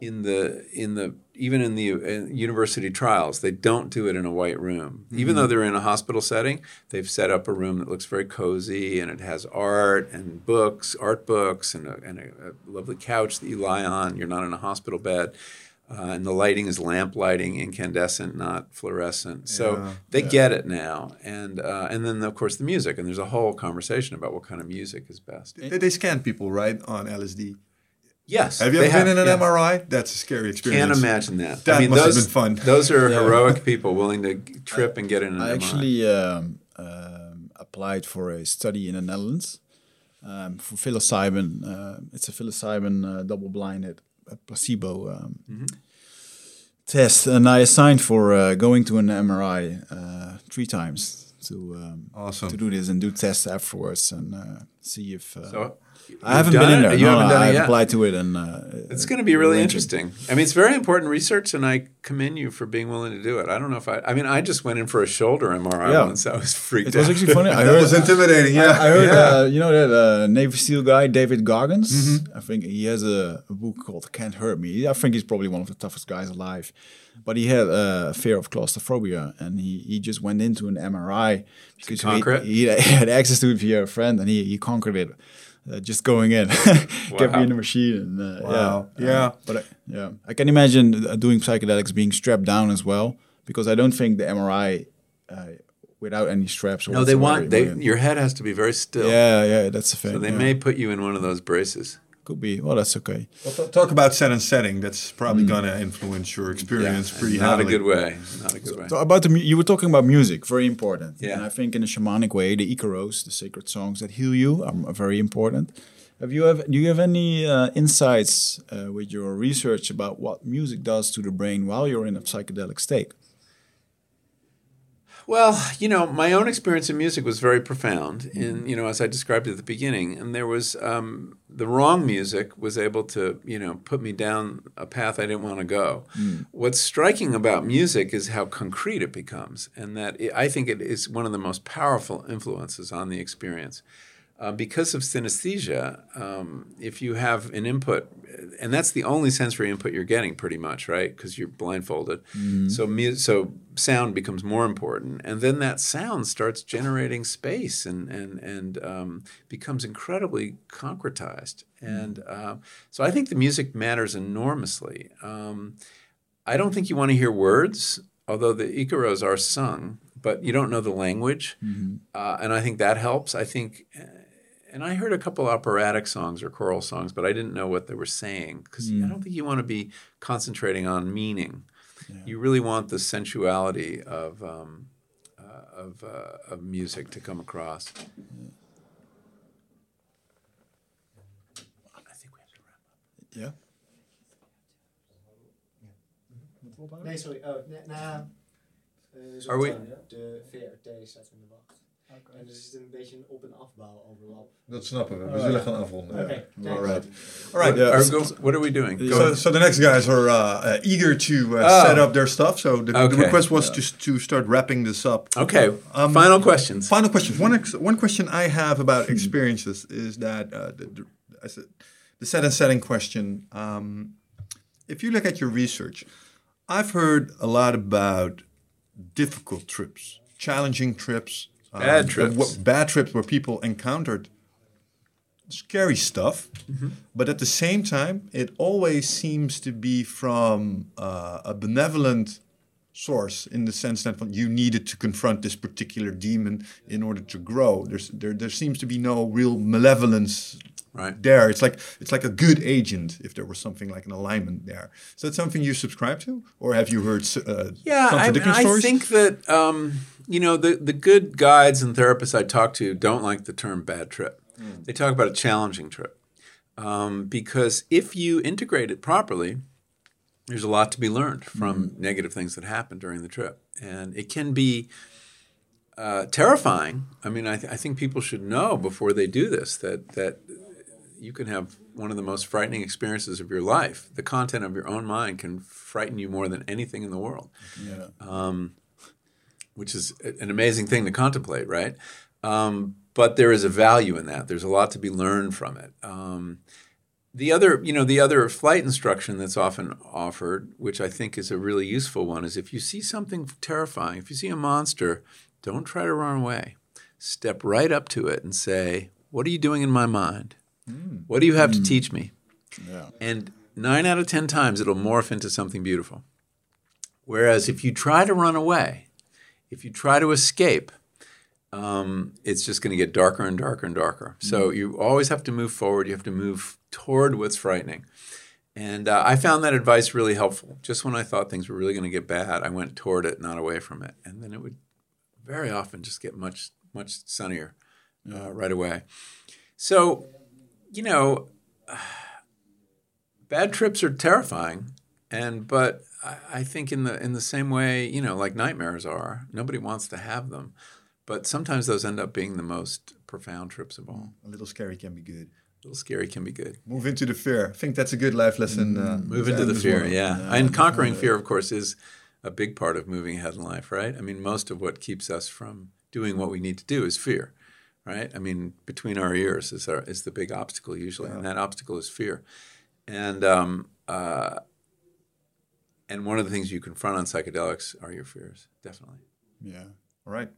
in the in the even in the uh, university trials. They don't do it in a white room, even though they're in a hospital setting. They've set up a room that looks very cozy and it has art and books, art books, and a, and a, a lovely couch that you lie on. You're not in a hospital bed. Uh, and the lighting is lamp lighting, incandescent, not fluorescent. So Yeah, they get it now, and uh, and then of course the music, and there's a whole conversation about what kind of music is best. They, they scan people, right, on LSD. Yes, Have you they ever been in an yeah. MRI? That's a scary experience. Can't imagine that. That I mean, must have been fun. Those are Yeah. heroic people willing to trip and get in an I MRI. actually um, um, applied for a study in the Netherlands um, for psilocybin. Uh, it's a psilocybin uh, double-blinded uh, placebo um, Mm-hmm. test, and I assigned for uh, going to an MRI uh, three times to um, Awesome. to do this and do tests afterwards and uh, see if. Uh, so I haven't been done in it? there. You no, haven't no, done it I've yet? applied to it, and uh, it's going to be really arranging. interesting. I mean, it's very important research, and I commend you for being willing to do it. I don't know if I. I mean, I just went in for a shoulder MRI Yeah. once. I was freaked out. It was out. actually funny. I That heard was intimidating. Yeah. I heard, Yeah. uh, you know that uh, Navy SEAL guy, David Goggins. I think he has a, a book called "Can't Hurt Me." I think he's probably one of the toughest guys alive. But he had uh, a fear of claustrophobia, and he, he just went into an MRI because he, he had access to it via a friend, and he, he conquered it. Uh, just going in, get me Wow. in the machine, and uh, Wow. yeah, Yeah. Uh, but I, yeah, I can imagine uh, doing psychedelics being strapped down as well, because I don't think the MRI uh, without any straps. No, they want they. Your head has to be very still. yeah, yeah, that's a thing. So they yeah. may put you in one of those braces. Could be. Well, that's okay. Well, talk about set and setting. That's probably going to influence your experience pretty Not a good way. Not a good way. So about the mu- you were talking about music, very important. Yeah. And I think in a shamanic way, the Icaros, the sacred songs that heal you, are, are very important. Have you have do you have any uh, insights uh, with your research about what music does to the brain while you're in a psychedelic state? Well, you know, my own experience in music was very profound, in you know, as I described at the beginning, and there was um, the wrong music was able to you know put me down a path I didn't want to go. What's striking about music is how concrete it becomes, and that it, I think it is one of the most powerful influences on the experience. Uh, because of synesthesia, um, if you have an input, and that's the only sensory input you're getting, pretty much, right? Because you're blindfolded. So, mu- so sound becomes more important, and then that sound starts generating space and and and um, becomes incredibly concretized. And uh, so, I think the music matters enormously. Um, I don't think you want to hear words, although the Icaros are sung, but you don't know the language, uh, and I think that helps. I think, and I heard a couple operatic songs or choral songs, but I didn't know what they were saying because I don't think you want to be concentrating on meaning. You really want the sensuality of um, uh, of, uh, of music to come across. I think we have to wrap up. Yeah. Nee, sorry. Oh, nee, na. zo Are we- De VRT staat in de wacht. En er zit een beetje een op- en afbouw overlap. Dat snappen we. We Oh, zullen ja. gaan afronden. Oké, All thanks. right. All right. Yeah. Our goals- what are we doing? Go So, so the next guys are uh, uh, eager to uh, Oh. set up their stuff. So the, the request was to, to start wrapping this up. Okay, Um, final questions. Final questions. One ex- one question I have about experiences is that uh, the, the, I said, the set and setting question. Um, if you look at your research, I've heard a lot about difficult trips, challenging trips, Bad and trips. wh- bad trips where people encountered scary stuff, but at the same time, it always seems to be from uh, a benevolent source in the sense that you needed to confront this particular demon in order to grow. There's there there seems to be no real malevolence Right. there. It's like it's like a good agent if there was something like an alignment there. Is that something you subscribe to, or have you heard uh, Yeah, I, I think that um, you know the the good guides and therapists I talk to don't like the term bad trip. They talk about a challenging trip um, because if you integrate it properly, there's a lot to be learned from negative things that happen during the trip, and it can be. Uh, terrifying. I mean, I, th- I think people should know before they do this that that you can have one of the most frightening experiences of your life. The content of your own mind can frighten you more than anything in the world Um, Yeah. Which is an amazing thing to contemplate, right? Um, but there is a value in that. There's a lot to be learned from it. Um, the other, you know, the other flight instruction that's often offered, which I think is a really useful one, is if you see something terrifying, if you see a monster, don't try to run away. Step right up to it and say, "What are you doing in my mind? What do you have to teach me?" Yeah. And nine out of 10 times it'll morph into something beautiful. Whereas if you try to run away, if you try to escape, um, it's just going to get darker and darker and darker. So you always have to move forward. You have to move toward what's frightening. And uh, I found that advice really helpful. Just when I thought things were really going to get bad, I went toward it, not away from it. And then it would very often just get much, much sunnier uh, right away. So, you know, bad trips are terrifying, and but I, I think in the in the same way, you know, like nightmares are, nobody wants to have them, but sometimes those end up being the most profound trips of all. a little scary can be good. A little scary can be good. Move into the fear. I think that's a good life lesson. Uh, Move into the fear, well. yeah. And conquering fear, of course, is a big part of moving ahead in life, right? I mean, most of what keeps us from doing what we need to do is fear, right? I mean, between our ears is our, is the big obstacle usually, and that obstacle is fear. And um, uh, and one of the things you confront on psychedelics are your fears, definitely. Yeah. All right.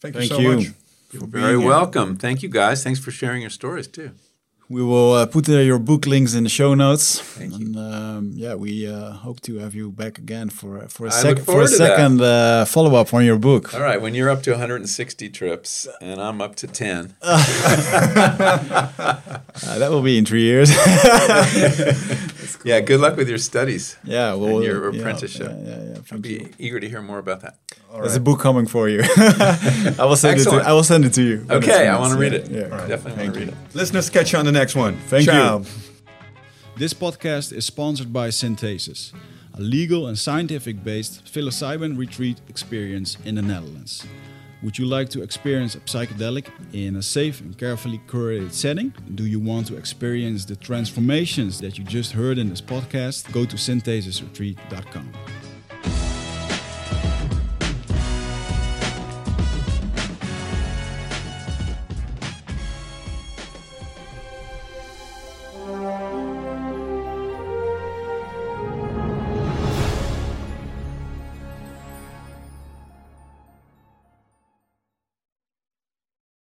Thank you so you. much. You're very being here. welcome. Thank you, guys. Thanks for sharing your stories too. We will uh, put uh, your book links in the show notes. Thank and, um, yeah, we uh, hope to have you back again for for a, I sec- for a forward to that. second uh, follow up on your book. All right, when you're up to 160 trips and I'm up to 10, Uh, that will be in three years. yeah, good luck with your studies. yeah, well, your yeah, apprenticeship. Yeah, yeah, yeah. I'll be you. eager to hear more about that. There's a book coming for you. I will send it. To, I will send it to you. Okay, I want to read it. Yeah, yeah. Definitely want to read it. Listeners, catch you on the next one. Thank you. This podcast is sponsored by Synthesis, a legal and scientific based psilocybin retreat experience in the Netherlands. Would you like to experience a psychedelic in a safe and carefully curated setting? Do you want to experience the transformations that you just heard in this podcast? Go to synthesisretreat.com.